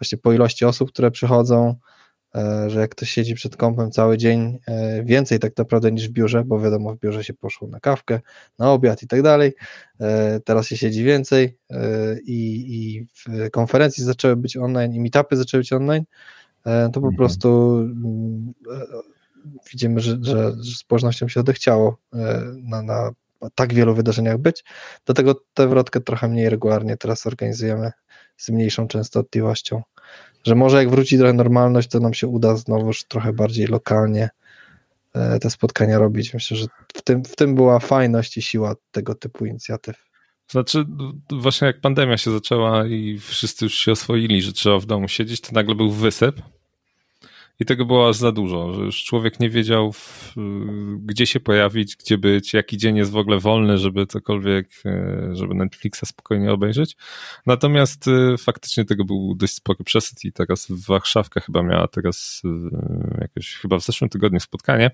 właśnie po ilości osób, które przychodzą, E, że jak ktoś siedzi przed kompem cały dzień, e, więcej tak naprawdę niż w biurze, bo wiadomo, w biurze się poszło na kawkę, na obiad i tak dalej. E, teraz się siedzi więcej i, i konferencji zaczęły być online i meetupy zaczęły być online, to po mhm. prostu mm, widzimy, że, że, społecznościom się odechciało na, na tak wielu wydarzeniach być. Dlatego tę wrotkę trochę mniej regularnie teraz organizujemy z mniejszą częstotliwością. Że może jak wróci trochę normalność, to nam się uda znowuż trochę bardziej lokalnie e, te spotkania robić. Myślę, że w tym, w tym była fajność i siła tego typu inicjatyw. Znaczy, właśnie jak pandemia się zaczęła i wszyscy już się oswoili, że trzeba w domu siedzieć, to nagle był wysyp i tego było za dużo, że już człowiek nie wiedział, w, gdzie się pojawić, gdzie być, jaki dzień jest w ogóle wolny, żeby cokolwiek, e, żeby Netflixa spokojnie obejrzeć. Natomiast e, faktycznie tego był dość spory przesyt i teraz Warszawka chyba miała teraz e, jakoś, chyba w zeszłym tygodniu spotkanie,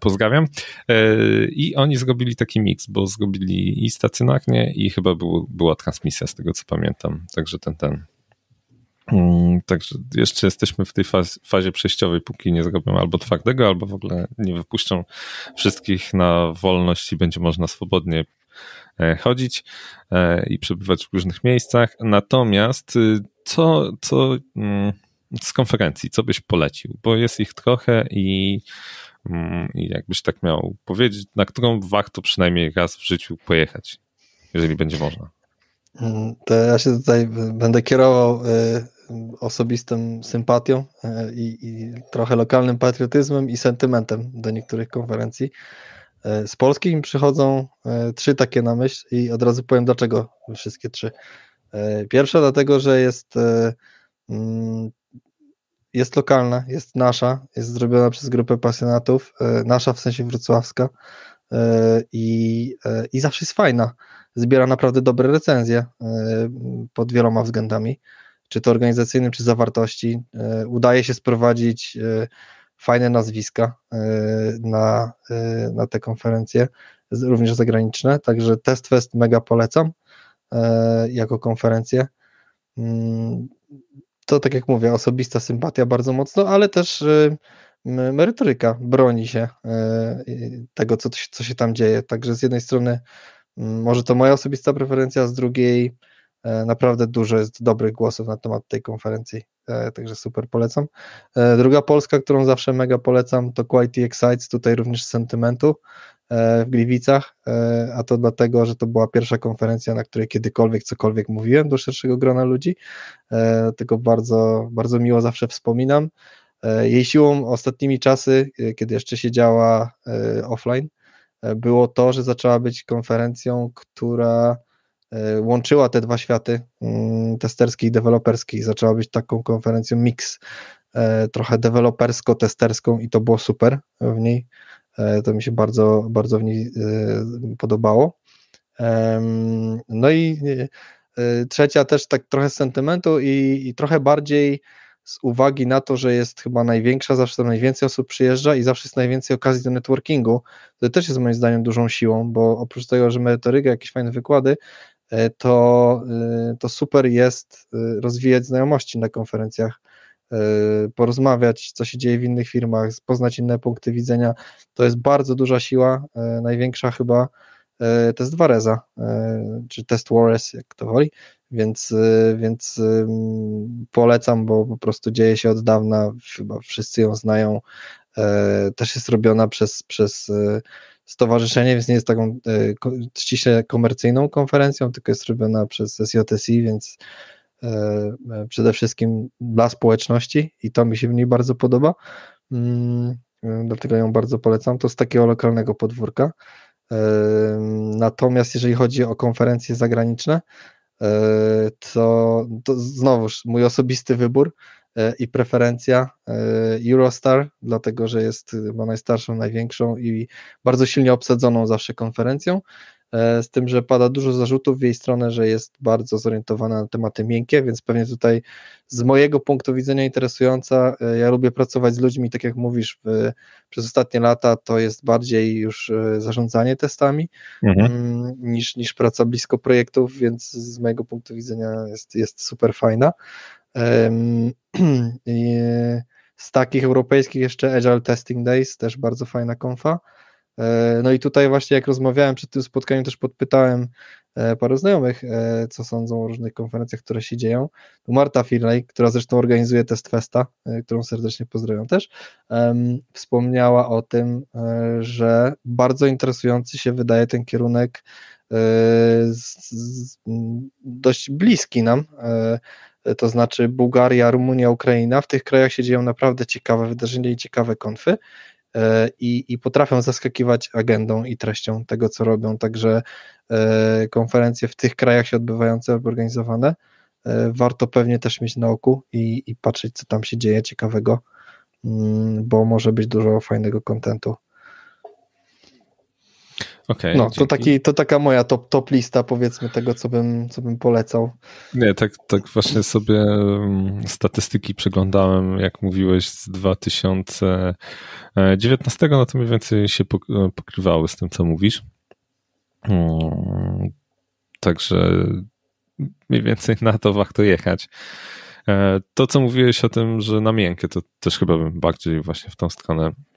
pozdrawiam. I oni zrobili taki miks, bo zrobili i stacjonarnie i chyba było, była transmisja z tego co pamiętam. Także ten, ten także jeszcze jesteśmy w tej fazie, fazie przejściowej, póki nie zrobią albo twardego, albo w ogóle nie wypuszczą wszystkich na wolność i będzie można swobodnie e, chodzić e, i przebywać w różnych miejscach. Natomiast y, co, co mm, z konferencji, co byś polecił? Bo jest ich trochę i, mm, i jakbyś tak miał powiedzieć, na którą warto przynajmniej raz w życiu pojechać, jeżeli będzie można. To ja się tutaj będę kierował y, osobistą sympatią y, i, i, trochę lokalnym patriotyzmem i sentymentem do niektórych konferencji. Y, z Polski mi przychodzą trzy takie na myśl i od razu powiem dlaczego wszystkie trzy. Pierwsza dlatego, że jest mm, jest lokalna, jest nasza, jest zrobiona przez grupę pasjonatów, nasza w sensie wrocławska i, i zawsze jest fajna zbiera naprawdę dobre recenzje e, pod wieloma względami, czy to organizacyjnym, czy zawartości. E, udaje się sprowadzić e, fajne nazwiska na, na te konferencje, również zagraniczne, także TestFest mega polecam jako konferencję. Mm, to tak jak mówię, osobista sympatia bardzo mocno, ale też merytoryka broni się tego, co, co się tam dzieje. Także z jednej strony Mm, może to moja osobista preferencja, z drugiej e, naprawdę dużo jest dobrych głosów na temat tej konferencji, e, także super polecam. E, druga Polska, którą zawsze mega polecam, to Quality Excites, tutaj również z sentymentu w Gliwicach, a to dlatego, że to była pierwsza konferencja, na której kiedykolwiek cokolwiek mówiłem do szerszego grona ludzi, tylko bardzo, bardzo miło zawsze wspominam. Jej siłą ostatnimi czasy, kiedy jeszcze siedziała offline, było to, że zaczęła być konferencją, która e, łączyła te dwa światy mm, testerski i deweloperski. Zaczęła być taką konferencją mix, e, trochę dewelopersko-testerską i to było super w niej. E, to mi się bardzo, bardzo w niej podobało. No i trzecia też tak trochę z sentymentu i, i trochę bardziej z uwagi na to, że jest chyba największa, zawsze tam najwięcej osób przyjeżdża i zawsze jest najwięcej okazji do networkingu, to też jest moim zdaniem dużą siłą, bo oprócz tego, że merytoryka, jakieś fajne wykłady, e, to, e, to super jest e, rozwijać znajomości na konferencjach, porozmawiać, co się dzieje w innych firmach, poznać inne punkty widzenia. To jest bardzo duża siła, największa chyba. Test Wareza, czy test Wars, jak to woli, więc, więc polecam, bo po prostu dzieje się od dawna, chyba wszyscy ją znają, e, też jest robiona przez, przez stowarzyszenie, więc nie jest taką e, ściśle komercyjną konferencją, tylko jest robiona przez SJSI, więc e, przede wszystkim dla społeczności i to mi się w niej bardzo podoba, mm, dlatego ją bardzo polecam, to z takiego lokalnego podwórka. Natomiast jeżeli chodzi o konferencje zagraniczne, E, to, to znowuż mój osobisty wybór. e, i preferencja e, Eurostar, dlatego że jest ma najstarszą, największą i bardzo silnie obsadzoną zawsze konferencją. E, z tym, że pada dużo zarzutów w jej stronę, że jest bardzo zorientowana na tematy miękkie, więc pewnie tutaj z mojego punktu widzenia interesująca. E, ja lubię pracować z ludźmi, tak jak mówisz, przez ostatnie lata to jest bardziej już e, zarządzanie testami mhm. Mm, niż, niż praca blisko projektów, więc z mojego punktu widzenia jest, jest super fajna. Z takich europejskich jeszcze Agile Testing Days, też bardzo fajna konfa. No i tutaj właśnie jak rozmawiałem przed tym spotkaniem, też podpytałem paru znajomych, co sądzą o różnych konferencjach, które się dzieją. Marta Finlay, która zresztą organizuje Test Festa, którą serdecznie pozdrawiam też, wspomniała o tym, że bardzo interesujący się wydaje ten kierunek dość bliski nam, to znaczy Bułgaria, Rumunia, Ukraina. W tych krajach się dzieją naprawdę ciekawe wydarzenia i ciekawe konfy e, i, i potrafią zaskakiwać agendą i treścią tego, co robią. Także e, konferencje w tych krajach się odbywające, organizowane, e, warto pewnie też mieć na oku i, i patrzeć, co tam się dzieje ciekawego, mm, bo może być dużo fajnego kontentu. Okay, no, to, taki, to taka moja top, top lista, powiedzmy, tego, co bym, co bym polecał. Nie, tak, tak właśnie sobie mm, statystyki przeglądałem, jak mówiłeś, z 2019, no to mniej więcej się pokrywały z tym, co mówisz. Hmm, także mniej więcej na to warto jechać. E, to, co mówiłeś o tym, że na miękkie, to też chyba bym bardziej właśnie w tą stronę Mm,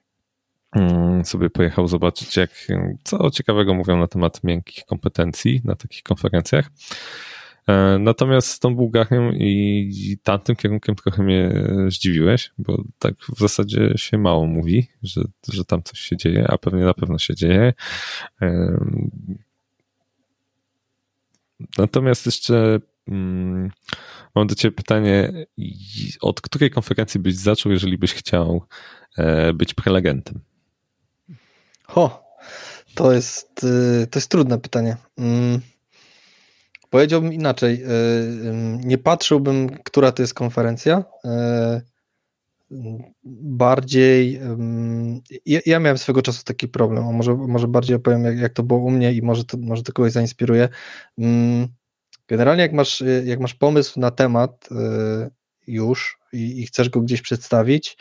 sobie pojechał zobaczyć, jak, co ciekawego mówią na temat miękkich kompetencji na takich konferencjach. E, natomiast z tą Bułgarią i tamtym kierunkiem trochę mnie zdziwiłeś, bo tak w zasadzie się mało mówi, że, że tam coś się dzieje, a pewnie na pewno się dzieje. E, natomiast jeszcze mm, mam do Ciebie pytanie, od której konferencji byś zaczął, jeżeli byś chciał e, być prelegentem? Ho, to jest, y, to jest trudne pytanie. Mm, powiedziałbym inaczej. Y, nie patrzyłbym, która to jest konferencja. Y, bardziej. Ja, ja miałem swego czasu taki problem. A może, może bardziej opowiem, jak, jak to było u mnie i może to, może to kogoś zainspiruje. Mm, generalnie, jak masz, jak masz pomysł na temat już i, i chcesz go gdzieś przedstawić,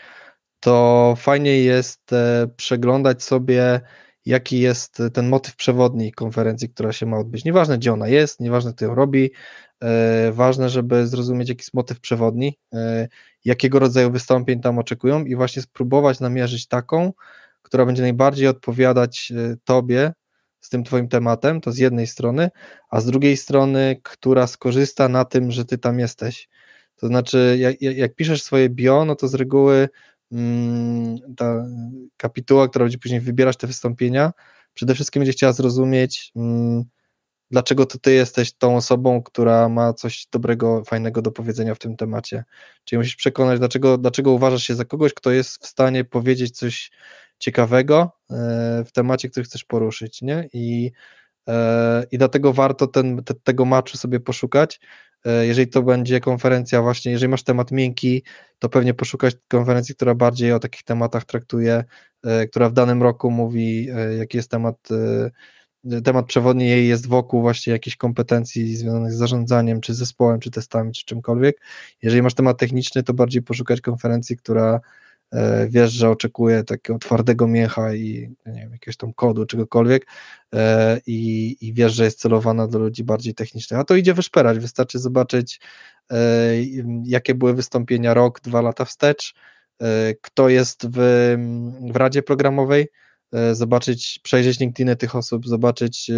to fajnie jest e, przeglądać sobie, jaki jest ten motyw przewodni konferencji, która się ma odbyć. Nieważne, gdzie ona jest, nieważne, kto ją robi, e, ważne, żeby zrozumieć, jaki jest motyw przewodni, e, jakiego rodzaju wystąpień tam oczekują i właśnie spróbować namierzyć taką, która będzie najbardziej odpowiadać Tobie z tym Twoim tematem, to z jednej strony, a z drugiej strony, która skorzysta na tym, że Ty tam jesteś. To znaczy, jak, jak piszesz swoje bio, no to z reguły ta kapituła, która będzie później wybierać te wystąpienia, przede wszystkim będzie chciała zrozumieć, mm, dlaczego to ty jesteś tą osobą, która ma coś dobrego, fajnego do powiedzenia w tym temacie. Czyli musisz przekonać, dlaczego, dlaczego uważasz się za kogoś, kto jest w stanie powiedzieć coś ciekawego e, w temacie, który chcesz poruszyć, nie? I, i dlatego warto ten, te, tego matchu sobie poszukać, E, jeżeli to będzie konferencja właśnie, jeżeli masz temat miękki, to pewnie poszukać konferencji, która bardziej o takich tematach traktuje, e, która w danym roku mówi, e, jaki jest temat, temat przewodni jej jest wokół właśnie jakichś kompetencji związanych z zarządzaniem, czy zespołem, czy testami, czy czymkolwiek. Jeżeli masz temat techniczny, to bardziej poszukać konferencji, która E, wiesz, że oczekuje takiego twardego miecha i nie wiem, jakiegoś tam kodu, czegokolwiek e, i, i wiesz, że jest celowana do ludzi bardziej technicznych, a to idzie wyszperać, wystarczy zobaczyć e, jakie były wystąpienia rok, dwa lata wstecz, kto jest w, w Radzie Programowej, zobaczyć, przejrzeć LinkedIny tych osób, zobaczyć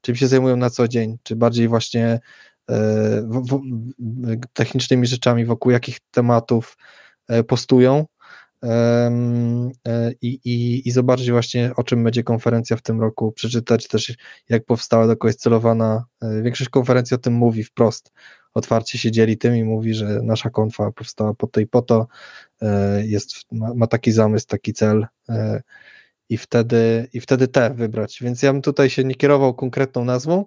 czym się zajmują na co dzień, czy bardziej właśnie technicznymi rzeczami, wokół jakich tematów postują, E, i, i, i zobaczyć właśnie o czym będzie konferencja w tym roku, przeczytać też jak powstała, do kogo celowana. E, większość konferencji o tym mówi wprost, otwarcie się dzieli tym i mówi, że nasza konfa powstała po to i po to, e, jest, ma, ma taki zamysł, taki cel i wtedy, i wtedy te wybrać. Więc ja bym tutaj się nie kierował konkretną nazwą,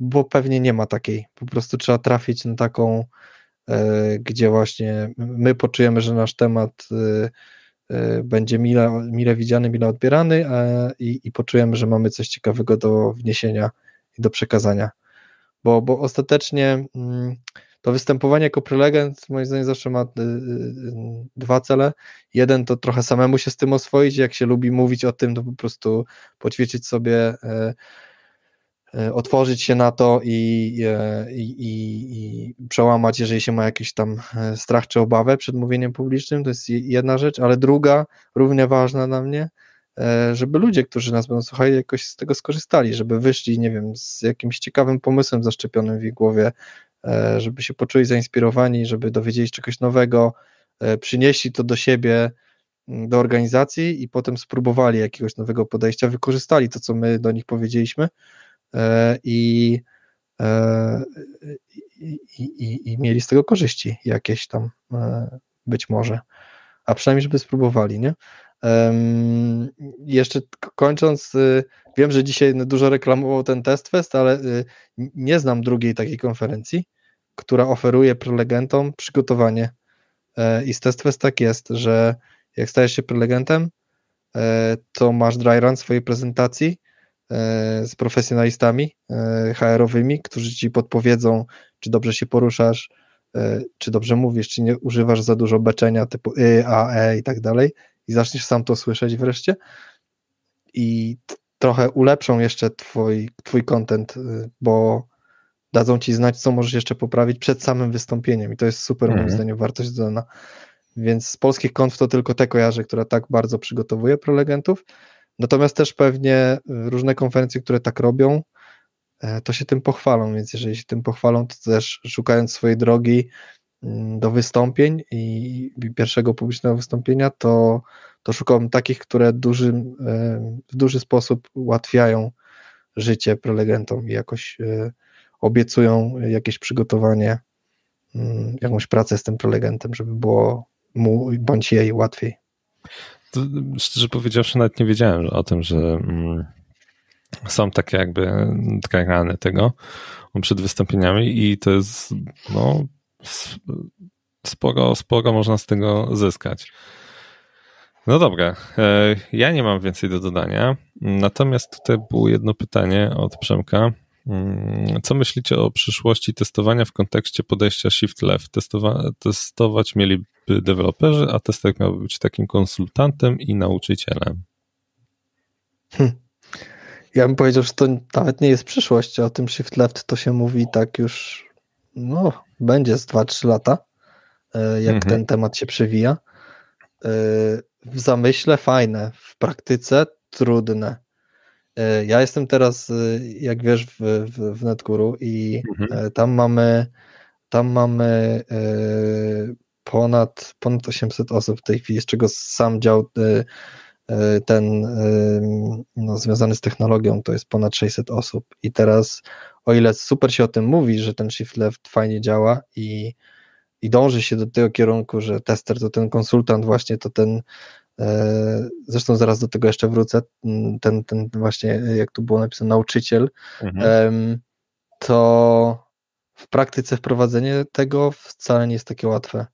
bo pewnie nie ma takiej. Po prostu trzeba trafić na taką E, gdzie właśnie my poczujemy, że nasz temat e, e, będzie mile, mile widziany, mile odbierany i, i poczujemy, że mamy coś ciekawego do wniesienia i do przekazania. Bo, bo ostatecznie mm, to występowanie jako prelegent moim zdaniem zawsze ma dwa cele. Jeden to trochę samemu się z tym oswoić, jak się lubi mówić o tym, to po prostu poćwiczyć sobie E, otworzyć się na to i, e, i, i, i, przełamać, jeżeli się ma jakiś tam e, strach czy obawę przed mówieniem publicznym, to jest jedna rzecz, ale druga, równie ważna dla mnie, żeby ludzie, którzy nas będą słuchali, jakoś z tego skorzystali, żeby wyszli, nie wiem, z jakimś ciekawym pomysłem zaszczepionym w ich głowie, żeby się poczuli zainspirowani, żeby dowiedzieli czegoś nowego, przynieśli to do siebie, do organizacji i potem spróbowali jakiegoś nowego podejścia, wykorzystali to, co my do nich powiedzieliśmy. e, i, e, i, i, i mieli z tego korzyści jakieś tam e, być może, a przynajmniej, żeby spróbowali, nie? Jeszcze kończąc, wiem, że dzisiaj dużo reklamował ten Test Fest, ale nie znam drugiej takiej konferencji, która oferuje prelegentom przygotowanie. I z Test Fest tak jest, że jak stajesz się prelegentem, e, to masz dry run swojej prezentacji e, z profesjonalistami e, HR-owymi, którzy ci podpowiedzą, czy dobrze się poruszasz, czy dobrze mówisz, czy nie używasz za dużo beczenia typu y, a, e i tak dalej i zaczniesz sam to słyszeć wreszcie i trochę ulepszą jeszcze twój, twój content, bo dadzą ci znać, co możesz jeszcze poprawić przed samym wystąpieniem i to jest super, moim mhm. zdaniem, wartość dodana. Więc z polskich konf to tylko te kojarzę, która tak bardzo przygotowuje prelegentów. Natomiast też pewnie różne konferencje, które tak robią, e, to się tym pochwalą, więc jeżeli się tym pochwalą, to też szukając swojej drogi mm, do wystąpień i pierwszego publicznego wystąpienia, to, to szukam takich, które duży, e, w duży sposób ułatwiają życie prelegentom i jakoś e, obiecują jakieś przygotowanie, mm, jakąś pracę z tym prelegentem, żeby było mu bądź jej łatwiej. To, szczerze powiedziawszy, nawet nie wiedziałem o tym, że mm, są takie jakby rany tego przed wystąpieniami i to jest no, sporo, sporo można z tego zyskać. No dobra, e, ja nie mam więcej do dodania, natomiast tutaj było jedno pytanie od Przemka. Mm, co myślicie o przyszłości testowania w kontekście podejścia shift left? Testowa testować mieliby deweloperzy, a tester miałby być takim konsultantem i nauczycielem. Hm. Ja bym powiedział, że to nawet nie jest przyszłość, o tym shift left to się mówi tak już, no, będzie z 2-3 lata, e, jak mhm. ten temat się przewija. E, w zamyśle fajne, w praktyce trudne. E, ja jestem teraz, jak wiesz, w, w, w NetGuru i mhm. tam mamy tam mamy ponad, ponad 800 osób w tej chwili, z czego sam dział y, y, ten y, no, związany z technologią to jest ponad 600 osób i teraz o ile super się o tym mówi, że ten shift left fajnie działa i, i dąży się do tego kierunku, że tester to ten konsultant właśnie, to ten zresztą zaraz do tego jeszcze wrócę, ten, ten właśnie, jak tu było napisane, nauczyciel, mhm. to w praktyce wprowadzenie tego wcale nie jest takie łatwe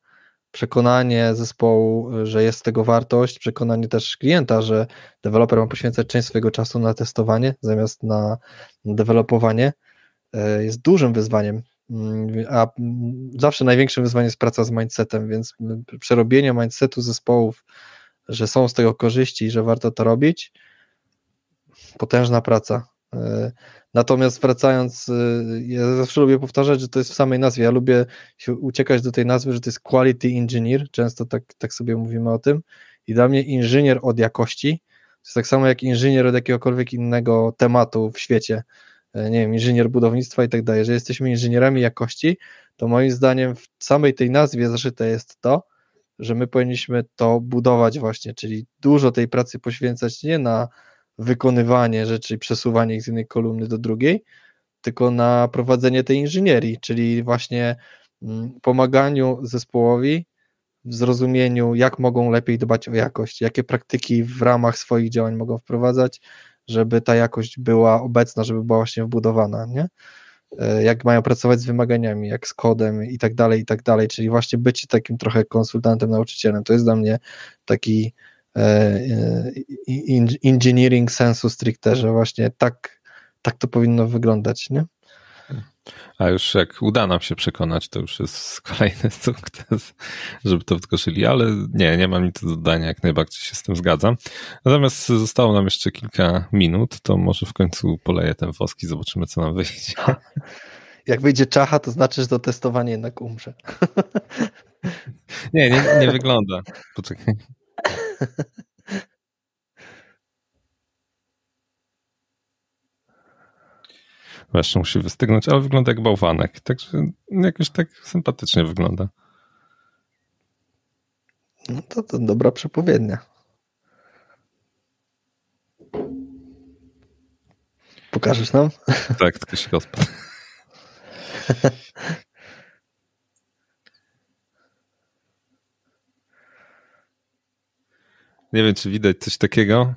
przekonanie zespołu, że jest z tego wartość, przekonanie też klienta, że deweloper ma poświęcać część swojego czasu na testowanie zamiast na dewelopowanie, e, jest dużym wyzwaniem. Mm, a zawsze największym wyzwaniem jest praca z mindsetem, więc przerobienie mindsetu zespołów, że są z tego korzyści i że warto to robić, potężna praca. E, Natomiast wracając, y, ja zawsze lubię powtarzać, że to jest w samej nazwie. Ja lubię się uciekać do tej nazwy, że to jest quality engineer. Często tak, tak sobie mówimy o tym. I dla mnie inżynier od jakości to jest tak samo jak inżynier od jakiegokolwiek innego tematu w świecie. E, nie wiem, inżynier budownictwa i tak dalej. Że jesteśmy inżynierami jakości, to moim zdaniem w samej tej nazwie zaszyte jest to, że my powinniśmy to budować właśnie, czyli dużo tej pracy poświęcać nie na wykonywanie rzeczy przesuwanie ich z jednej kolumny do drugiej, tylko na prowadzenie tej inżynierii, czyli właśnie mm, pomaganiu zespołowi w zrozumieniu, jak mogą lepiej dbać o jakość, jakie praktyki w ramach swoich działań mogą wprowadzać, żeby ta jakość była obecna, żeby była właśnie wbudowana, nie? E, jak mają pracować z wymaganiami, jak z kodem i tak dalej, i tak dalej, czyli właśnie być takim trochę konsultantem, nauczycielem, to jest dla mnie taki engineering sensu stricte, że właśnie tak, tak to powinno wyglądać, nie? A już jak uda nam się przekonać, to już jest kolejny sukces, żeby to wdrożyli, ale nie, nie mam nic do dodania, jak najbardziej się z tym zgadzam. Natomiast zostało nam jeszcze kilka minut, to może w końcu poleję ten woski, zobaczymy co nam wyjdzie. Jak wyjdzie czacha, to znaczy, że to testowanie jednak umrze. Nie, nie, nie wygląda. Poczekaj. Właśnie musi wystygnąć, ale wygląda jak bałwanek. Także jakoś tak sympatycznie wygląda. No to, to dobra przepowiednia. Pokażesz nam? Tak, tylko się rozpadł. Nie wiem, czy widać coś takiego,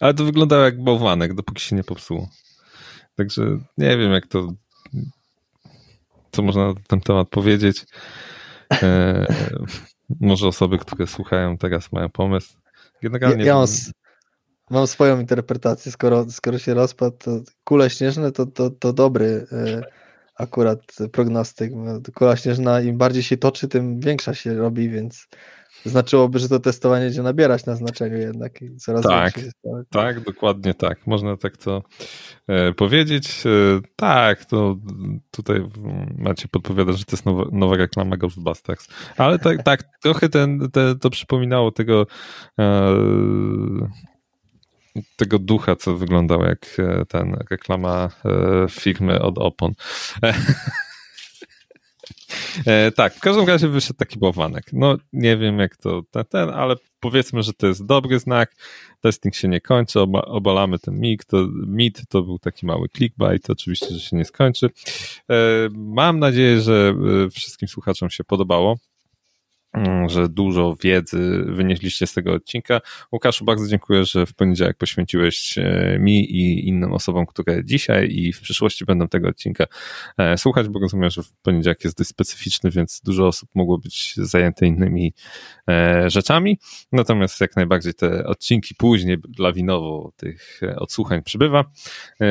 ale to wyglądało jak bałwanek, dopóki się nie popsuło. Także nie wiem, jak to, co można na ten temat powiedzieć. E, może osoby, które słuchają teraz mają pomysł. Generalnie... Ja, ja mam, swoją interpretację. Skoro, skoro się rozpadł, to kule śnieżne to, to, to dobry e, akurat prognostyk. Kula śnieżna im bardziej się toczy, tym większa się robi, więc znaczyłoby, że to testowanie będzie nabierać na znaczeniu jednak i coraz tak, Tak, dokładnie tak. Można tak to e, powiedzieć. E, tak, to tutaj macie podpowiadać, że to jest nowa, nowa reklama Ghostbusters. Ale tak, tak trochę ten, te, to przypominało tego e, tego ducha, co wyglądał jak ten reklama firmy od opon. E, tak, w każdym razie wyszedł taki bałwanek. No nie wiem jak to ten, ale powiedzmy, że to jest dobry znak. Testing się nie kończy, oba, obalamy ten mit. To, mit to był taki mały clickbait, oczywiście, że się nie skończy. E, mam nadzieję, że e, wszystkim słuchaczom się podobało. Mm, że dużo wiedzy wynieśliście z tego odcinka. Łukaszu, bardzo dziękuję, że w poniedziałek poświęciłeś e, mi i innym osobom, które dzisiaj i w przyszłości będą tego odcinka e, słuchać, bo rozumiem, że w poniedziałek jest dość specyficzny, więc dużo osób mogło być zajęte innymi e, rzeczami. Natomiast jak najbardziej te odcinki później lawinowo tych odsłuchań przybywa.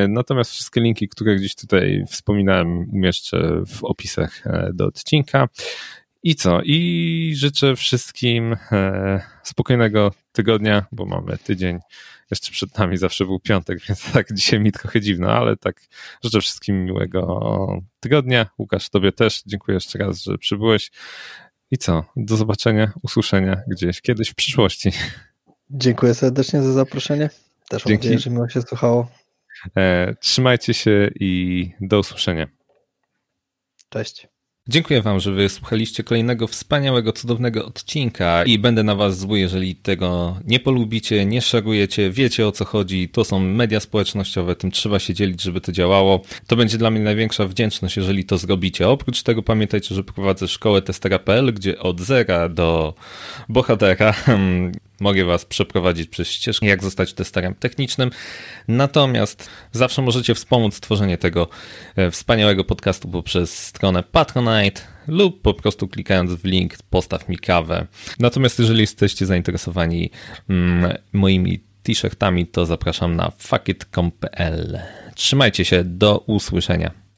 Natomiast wszystkie linki, które gdzieś tutaj wspominałem, umieszczę w opisach do odcinka. I co? I życzę wszystkim e, spokojnego tygodnia, bo mamy tydzień. Jeszcze przed nami zawsze był piątek, więc tak dzisiaj mi trochę dziwno, ale tak życzę wszystkim miłego tygodnia. Łukasz, tobie też dziękuję jeszcze raz, że przybyłeś. I co? Do zobaczenia, usłyszenia gdzieś kiedyś w przyszłości. Dziękuję serdecznie za zaproszenie. Też mam Dzięki. nadzieję, że miło się słuchało. E, trzymajcie się i do usłyszenia. Cześć. Dziękuję Wam, że wysłuchaliście kolejnego wspaniałego, cudownego odcinka i będę na Was zły, jeżeli tego nie polubicie, nie szerujecie, wiecie o co chodzi. To są media społecznościowe, tym trzeba się dzielić, żeby to działało. To będzie dla mnie największa wdzięczność, jeżeli to zrobicie. Oprócz tego pamiętajcie, że prowadzę szkołę testera.pl, gdzie od zera do bohatera hmm, mogę Was przeprowadzić przez ścieżkę, jak zostać testerem technicznym. Natomiast zawsze możecie wspomóc tworzenie tego e, wspaniałego podcastu poprzez stronę Patronite lub po prostu klikając w link postaw mi kawę. Natomiast jeżeli jesteście zainteresowani mm, moimi t-shirtami, to zapraszam na fuckit.com.pl. Trzymajcie się, do usłyszenia.